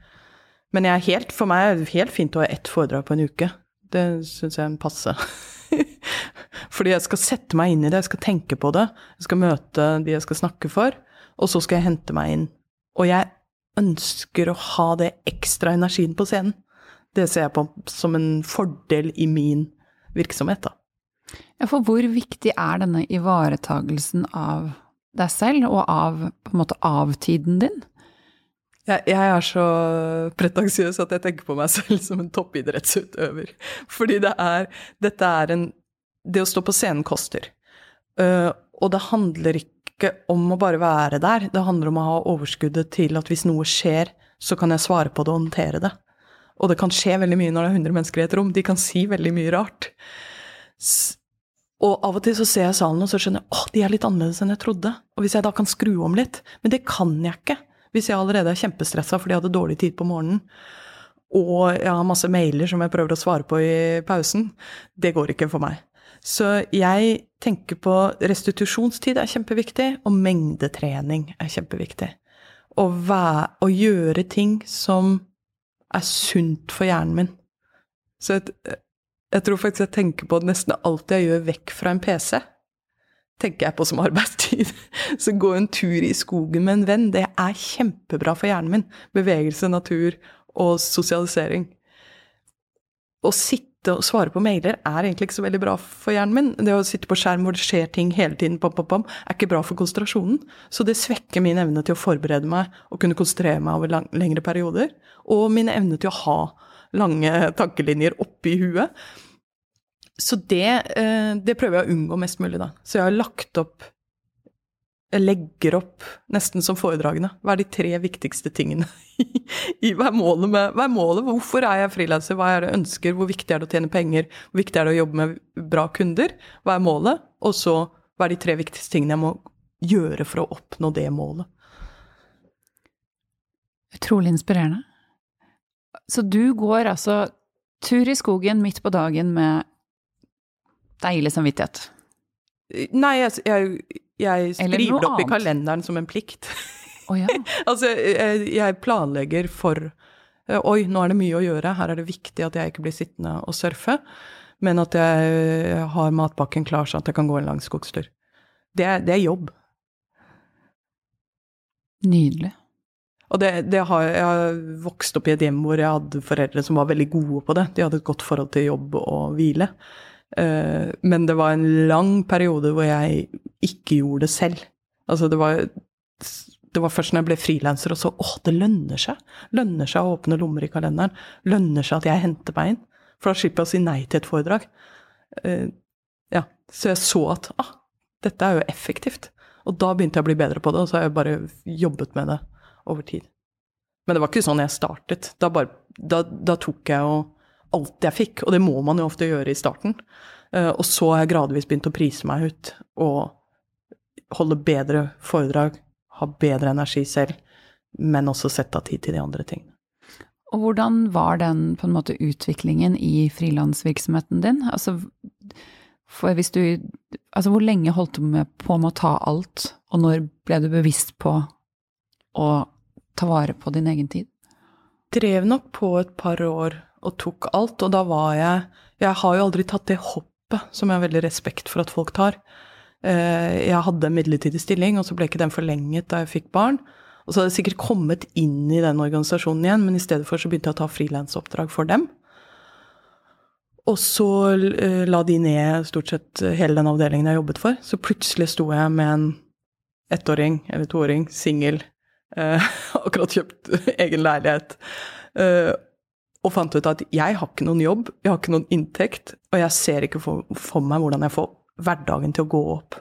Men helt, for meg er det helt fint å ha ett foredrag på en uke. Det syns jeg er en passe. Fordi jeg skal sette meg inn i det, jeg skal tenke på det. Jeg skal møte de jeg skal snakke for, og så skal jeg hente meg inn. Og jeg ønsker å ha det ekstra energien på scenen. Det ser jeg på som en fordel i min virksomhet, da.
Ja, for hvor viktig er denne ivaretagelsen av deg selv, og av på en måte av tiden din?
Jeg, jeg er så pretensiøs at jeg tenker på meg selv som en toppidrettsutøver. Fordi det er Dette er en Det å stå på scenen koster. Uh, og det handler ikke om å bare være der. Det handler om å ha overskuddet til at hvis noe skjer, så kan jeg svare på det og håndtere det. Og det kan skje veldig mye når det er 100 mennesker i et rom. De kan si veldig mye rart. S og av og til så ser jeg salen og så skjønner jeg åh, de er litt annerledes enn jeg trodde. Og hvis jeg da kan skru om litt Men det kan jeg ikke hvis jeg allerede er kjempestressa fordi jeg hadde dårlig tid på morgenen, og jeg har masse mailer som jeg prøver å svare på i pausen. Det går ikke for meg. Så jeg tenker på restitusjonstid er kjempeviktig, og mengdetrening er kjempeviktig. Å, være, å gjøre ting som er sunt for hjernen min. Så jeg, jeg tror faktisk jeg tenker på nesten alt jeg gjør vekk fra en PC tenker jeg på som arbeidstid. Så gå en tur i skogen med en venn, det er kjempebra for hjernen min. Bevegelse, natur og sosialisering. Å sitte og svare på mailer er egentlig ikke så veldig bra for hjernen min. Det å sitte på skjerm hvor det skjer ting hele tiden, pom, pom, pom, er ikke bra for konsentrasjonen. Så det svekker min evne til å forberede meg og kunne konsentrere meg over lang, lengre perioder. Og min evne til å ha lange tankelinjer oppi huet. Så det, det, prøver jeg å unngå mest mulig, da. Så jeg har lagt opp Jeg legger opp nesten som foredragene. Hva er de tre viktigste tingene? I, hva, er målet med, hva er målet? Hvorfor er jeg frilanser? Hva er det jeg ønsker? Hvor viktig er det å tjene penger? Hvor viktig er det å jobbe med bra kunder? Hva er målet? Og så hva er de tre viktigste tingene jeg må gjøre for å oppnå det målet?
Utrolig inspirerende. Så du går altså tur i skogen midt på dagen med Deilig samvittighet.
Nei, jeg, jeg, jeg skriver det opp i kalenderen som en plikt.
Oh, ja.
altså, jeg, jeg planlegger for eh, Oi, nå er det mye å gjøre, her er det viktig at jeg ikke blir sittende og surfe, men at jeg har matpakken klar sånn at jeg kan gå en lang skogstur. Det, det er jobb.
Nydelig.
Og det, det har, jeg har vokst opp i et hjem hvor jeg hadde foreldre som var veldig gode på det. De hadde et godt forhold til jobb og hvile. Eh, men det var en lang periode hvor jeg ikke gjorde det selv. Altså det var, det var først når jeg ble frilanser og så åh, det lønner seg. Lønner seg å åpne lommer i kalenderen. Lønner seg at jeg henter meg inn. For da slipper jeg å si nei til et foredrag. Uh, ja, Så jeg så at ah, dette er jo effektivt. Og da begynte jeg å bli bedre på det, og så har jeg bare jobbet med det over tid. Men det var ikke sånn jeg startet. Da, bare, da, da tok jeg jo alt jeg fikk, og det må man jo ofte gjøre i starten. Eh, og så har jeg gradvis begynt å prise meg ut og holde bedre foredrag, ha bedre energi selv, men også sette av tid til de andre tingene.
Og hvordan var den på en måte utviklingen i frilansvirksomheten din? Altså, hvis du Altså, hvor lenge holdt du med på med å ta alt, og når ble du bevisst på å ta vare på din egen tid?
drev nok på et par år og tok alt, og da var jeg Jeg har jo aldri tatt det hoppet som jeg har veldig respekt for at folk tar. Eh, Jeg hadde en midlertidig stilling, og så ble ikke den forlenget da jeg fikk barn. Og så hadde jeg sikkert kommet inn i den organisasjonen igjen, men i stedet for så begynte jeg å ta frilansoppdrag for dem. Og så eh, la de ned stort sett hele den avdelingen jeg jobbet for. Så plutselig sto jeg med en ettåring eller toåring, singel, eh, akkurat kjøpt egen leilighet, og fant ut at jeg har ikke noen jobb, jeg har ikke noen inntekt, og jeg ser ikke for, for meg hvordan jeg får hverdagen til å gå opp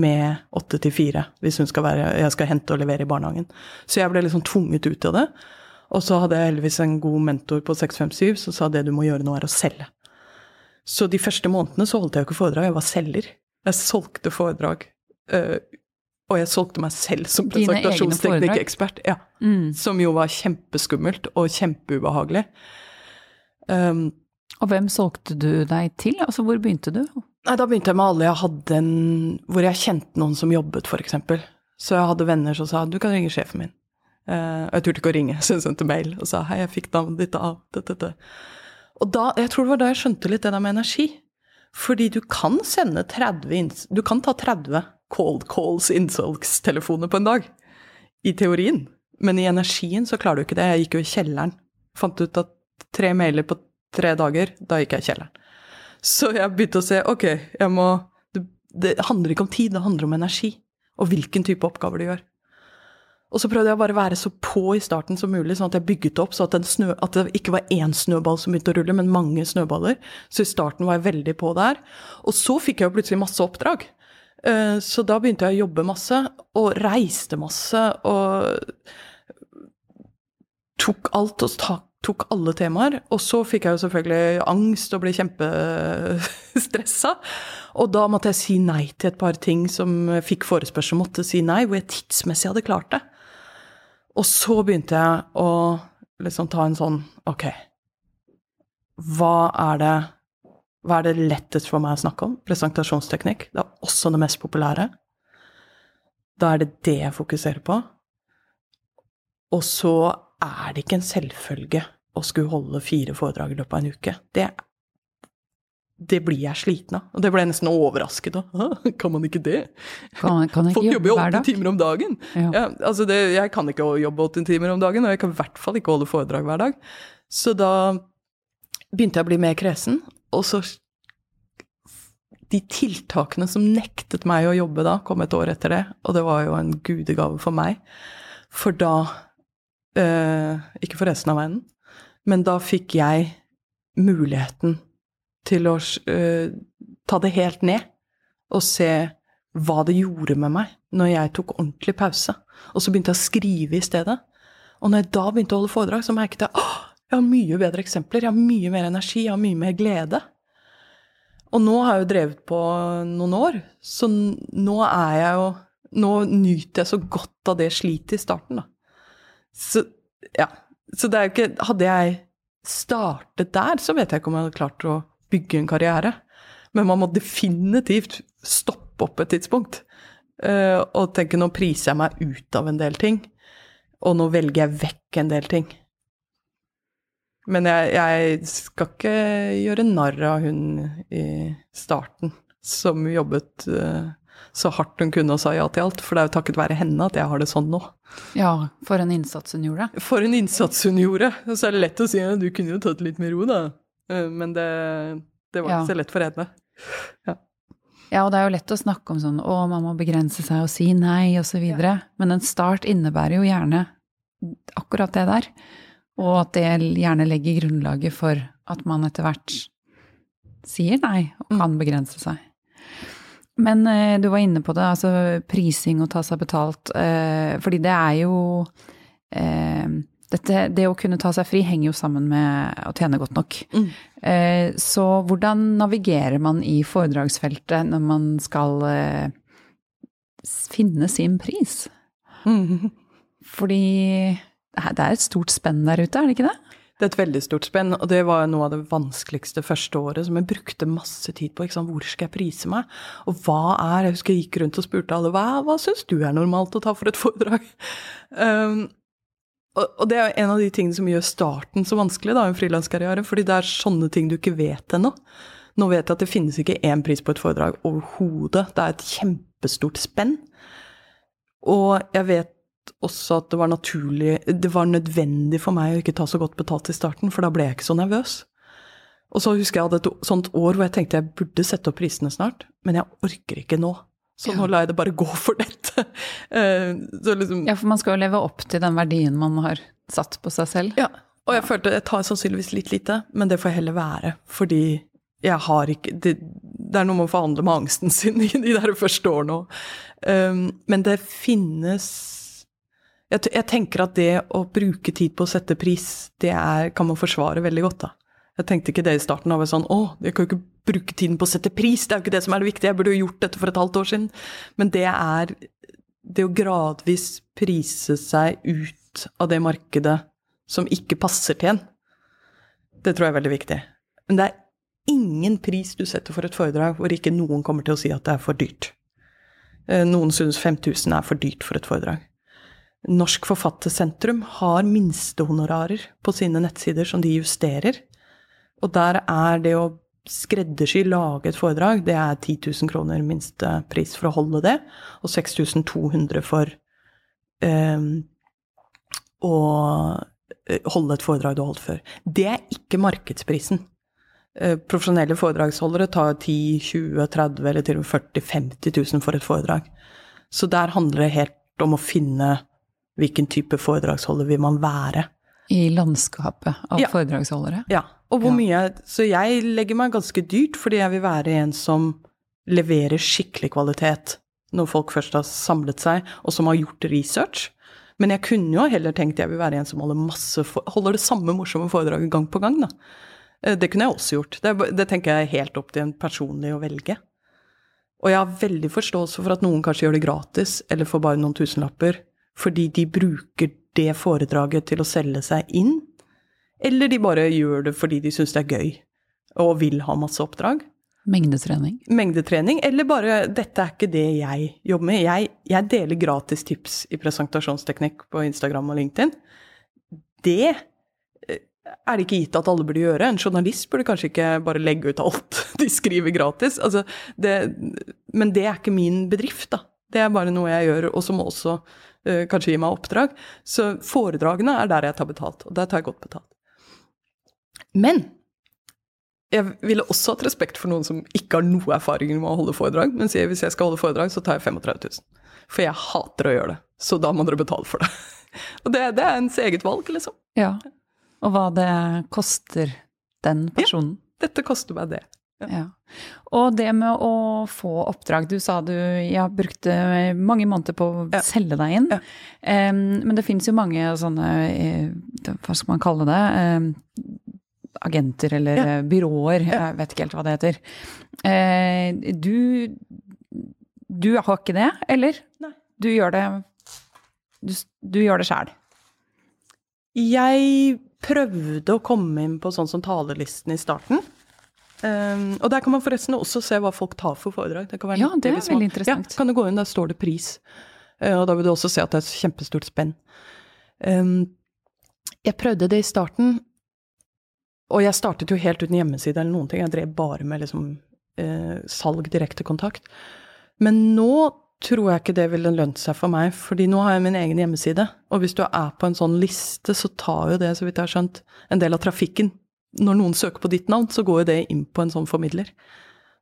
med åtte til fire, hvis skal være, jeg skal hente og levere i barnehagen. Så jeg ble liksom tvunget ut av det. Og så hadde jeg heldigvis en god mentor på 657 som sa det du må gjøre nå, er å selge. Så de første månedene så holdt jeg jo ikke foredrag, jeg var selger. Jeg solgte foredrag. øh, og jeg solgte meg selv som presentasjonsteknikkekspert. Ja,
Mm.
som jo var kjempeskummelt og kjempeubehagelig. Um,
Og hvem solgte du deg til? Altså, hvor begynte du?
Nei, da begynte jeg med alle jeg hadde en Hvor jeg kjente noen som jobbet, f.eks. Så jeg hadde venner som sa du kan ringe sjefen min. Uh, og jeg turte ikke å ringe, så jeg sendte mail og sa hei, jeg fikk navnet ditt av dette, dette. Og da, jeg tror det var da jeg skjønte litt det der med energi. Fordi du kan sende 30 inns- Du kan ta 30 cold calls, innsalgstelefoner på en dag. I teorien. Men i energien så klarer du ikke det. Jeg gikk jo i kjelleren. Fant ut at tre mailer på tre dager, da gikk jeg i kjelleren. Så jeg begynte å se, ok, jeg må det, det handler ikke om tid, det handler om energi. Og hvilken type oppgaver du gjør. Og så prøvde jeg bare å være så på i starten som mulig, sånn at jeg bygget opp så at, snø, at det ikke var én snøball som begynte å rulle, men mange snøballer. Så i starten var jeg veldig på der. Og så fikk jeg jo plutselig masse oppdrag. Eh, Så da begynte jeg å jobbe masse, og reiste masse, og tok alt og tok alle temaer. Og så fikk jeg jo selvfølgelig angst og ble kjempestressa. Og da måtte jeg si nei til et par ting som fikk forespørsel om måtte si nei, hvor jeg tidsmessig hadde klart det. Og så begynte jeg å liksom ta en sånn Ok, hva er det hva er det lettest for meg å snakke om? Presentasjonsteknikk. Det er også det mest populære. Da er det det jeg fokuserer på. Og så er det ikke en selvfølge å skulle holde fire foredrag i løpet av en uke. Det, det blir jeg sliten av. Og det ble jeg nesten overrasket av. Kan man ikke det?
Kan, kan
Folk jobber jo åtte timer om dagen.
Ja.
Ja, altså det, jeg kan ikke jobbe åtte timer om dagen, og jeg kan i hvert fall ikke holde foredrag hver dag. Så da begynte jeg å bli mer kresen, og så De tiltakene som nektet meg å jobbe da, kom et år etter det, og det var jo en gudegave for meg. For da eh, Ikke for resten av verden, men da fikk jeg muligheten til å eh, ta det helt ned og se hva det gjorde med meg når jeg tok ordentlig pause. Og så begynte jeg å skrive i stedet. Og når jeg da begynte å holde foredrag, så merket jeg at jeg har mye bedre eksempler, jeg har mye mer energi, jeg har mye mer glede. Og nå har jeg jo drevet på noen år, så nå er jeg jo Nå nyter jeg så godt av det slitet i starten, da. Så ja. Så det er jo ikke Hadde jeg startet der, så vet jeg ikke om jeg hadde klart å bygge en karriere. Men man må definitivt stoppe opp et tidspunkt eh, og tenke nå priser jeg meg ut av en del ting, og nå velger jeg vekk en del ting. Men jeg, jeg skal ikke gjøre narr av hun i starten som jobbet eh, så hardt hun kunne og sa ja til alt, for det er jo takket være henne at jeg har det sånn nå.
Ja, for en innsats hun gjorde.
For en innsats hun gjorde! Og så er det lett å si ja, du kunne jo tatt litt med ro, da. Eh, Men det, det var
Ja.
ikke så lett for henne.
Ja, og det er jo lett å snakke om sånn å, man må begrense seg og si nei, så videre. Men en start innebærer jo gjerne akkurat det der. Og at det gjerne legger grunnlaget for at man etter hvert sier nei og kan begrense seg. Men eh, du var inne på det, altså prising og ta seg betalt. Eh, fordi det er jo eh, dette, Det å kunne ta seg fri henger jo sammen med å tjene godt nok.
Mm.
Så hvordan navigerer man i foredragsfeltet når man skal finne sin pris?
Mm.
Fordi det er- et stort spenn der ute, er det ikke det?
Det er et veldig stort spenn, og det var noe av det vanskeligste første året, som jeg brukte masse tid på. Hvor skal jeg prise meg? Og hva er Jeg husker jeg gikk rundt og spurte alle hva, hva syns du er normalt å ta for et foredrag? Um, og, og det er en av de tingene som gjør starten så vanskelig, da, en frilanskarriere, fordi det er sånne ting du ikke vet ennå. Nå vet jeg at det finnes ikke én pris på et foredrag overhodet. Det er et kjempestort spenn. Og jeg vet også at det var naturlig Det var nødvendig for meg å ikke ta så godt betalt i starten, for da ble jeg ikke så nervøs. Og så husker jeg hadde et sånt år hvor jeg tenkte jeg burde sette opp prisene snart, men jeg orker ikke nå. Så nå lar jeg det bare gå for dette. Eh, Så liksom,
Ja, for man skal jo leve opp til den verdien man har satt på seg selv.
ja. Og jeg følte jeg tar sannsynligvis litt lite, men det får jeg heller være. Fordi jeg har ikke Det, det er noe med å forhandle med angsten sin i de der første årene òg. Um, men det finnes jeg, jeg tenker at det å bruke tid på å sette pris, det er, kan man forsvare veldig godt, da. Jeg tenkte ikke det i starten. av sånn, å, jeg kan jo ikke bruke tiden på å sette pris, det er jo ikke det som er det viktige, jeg burde jo gjort dette for et halvt år siden. Men det er det å gradvis prise seg ut av det markedet som ikke passer til en. Det tror jeg er veldig viktig. Men det er ingen pris du setter for et foredrag hvor ikke noen kommer til å si at det er for dyrt. Eh, Noen syns 5000 er for dyrt for et foredrag. Norsk Forfattersentrum har minstehonorarer på sine nettsider som de justerer. Og der er det å skreddersy, lage et foredrag, det er 10 000 kroner minstepris for å holde det, og 6200 for eh, å holde et foredrag du har holdt før. Det er ikke markedsprisen. Eh, Profesjonelle foredragsholdere tar 10 20 30 eller til og med 40 50 000 for et foredrag. Så der handler det helt om å finne hvilken type foredragsholder vil man være.
I landskapet av
Ja.
foredragsholdere.
Ja, og hvor mye Så jeg legger meg ganske dyrt fordi jeg vil være en som leverer skikkelig kvalitet når folk først har samlet seg, og som har gjort research. Men jeg kunne jo heller tenkt jeg vil være en som holder, masse, for- holder det samme morsomme foredraget gang på gang, da. Eh, Det kunne jeg også gjort. Det, det tenker jeg er helt opp til en personlig å velge. Og jeg har veldig forståelse for at noen kanskje gjør det gratis, eller for bare noen tusenlapper, fordi de bruker det foredraget til å selge seg inn, eller de bare gjør det fordi de syns det er gøy og vil ha masse oppdrag.
Mengdetrening.
Mengdetrening, eller bare 'dette er ikke det jeg jobber med'. Jeg, jeg deler gratis tips i presentasjonsteknikk på Instagram og LinkedIn. Det eh, er det ikke gitt at alle burde gjøre. En journalist burde kanskje ikke bare legge ut alt de skriver gratis. Altså, det, men det er ikke min bedrift, da. Det er bare noe jeg gjør, og som også kanskje gi meg oppdrag. Så foredragene er der jeg tar betalt, og der tar jeg godt betalt. Men jeg ville også hatt respekt for noen som ikke har noe erfaring med å holde foredrag, men sier hvis jeg skal holde foredrag, så tar jeg 35 000. For jeg hater å gjøre det, så da må dere betale for det. Og det, det er ens eget valg, liksom.
Ja. Og hva det koster den personen.
Dette koster meg det.
Ja. Og det med å få oppdrag, du sa du ja, brukte mange måneder på å
Ja.
selge deg inn.
Ja.
Um, men det fins jo mange sånne, eh, hva skal man kalle det, Um, agenter eller
Ja.
eh, byråer, jeg vet ikke helt hva det heter. Uh, du, du har ikke det, eller?
Nei.
Du gjør det, du, du gjør det sjæl.
Jeg prøvde å komme inn på sånn som talerlisten i starten. Um, og der kan man forresten også se hva folk tar for foredrag. Det
ja, det er
veldig man,
interessant.
Ja, kan du gå inn, der står det pris. Uh, og da vil du også se at det er et kjempestort spenn. Um, jeg prøvde det i starten, og jeg startet jo helt uten hjemmeside eller noen ting. Jeg drev bare med liksom, uh, salg, direkte kontakt. Men nå tror jeg ikke det ville lønt seg for meg, fordi nå har jeg min egen hjemmeside. Og hvis du er på en sånn liste, så tar jo det, så vidt jeg har skjønt, en del av trafikken når noen søker på ditt navn, så går jo det inn på en sånn formidler.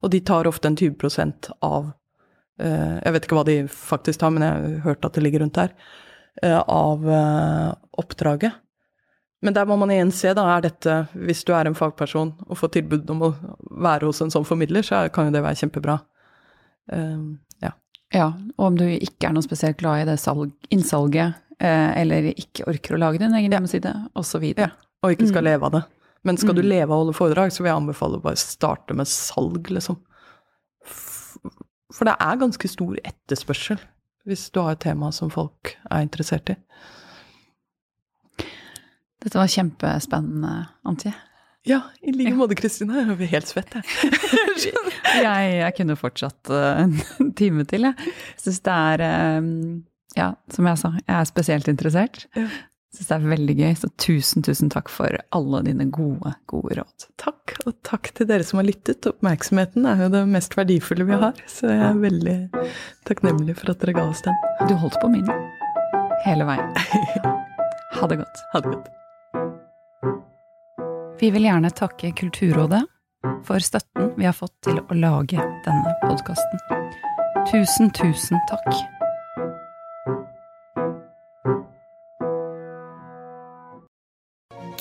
Og de tar ofte en 20 av uh, Jeg vet ikke hva de faktisk tar, men jeg har hørt at det ligger rundt der. Uh, av uh, oppdraget. Men der må man igjen se, da, er dette Hvis du er en fagperson og får tilbud om å være hos en sånn formidler, så kan jo det være kjempebra.
ja. ja. Og om du ikke er noe spesielt glad i det salg, innsalget, eller ikke orker å lage din egen hjemmeside, osv.
Ja. Og ikke skal mm. leve av det. Men skal du
Mm.
leve av å holde foredrag, så vil jeg anbefale å bare starte med salg, liksom. For det er ganske stor etterspørsel hvis du har et tema som folk er interessert i.
Dette var kjempespennende, Antje.
Ja, i like måte, Kristine. Jeg blir helt svett, jeg.
jeg, jeg kunne fortsatt eh, en time til, jeg. Syns det er eh, Ja, som jeg sa, jeg er spesielt interessert. Syns det er veldig gøy, så tusen, tusen takk for alle dine gode, gode råd.
Takk, og takk til dere som har lyttet. Oppmerksomheten er jo det mest verdifulle vi har, så jeg er veldig takknemlig for at dere ga oss den.
Du holdt på min hele veien. Ha det godt.
Ha det godt.
Vi vil gjerne takke Kulturrådet for støtten vi har fått til å lage denne podkasten. Tusen, tusen takk.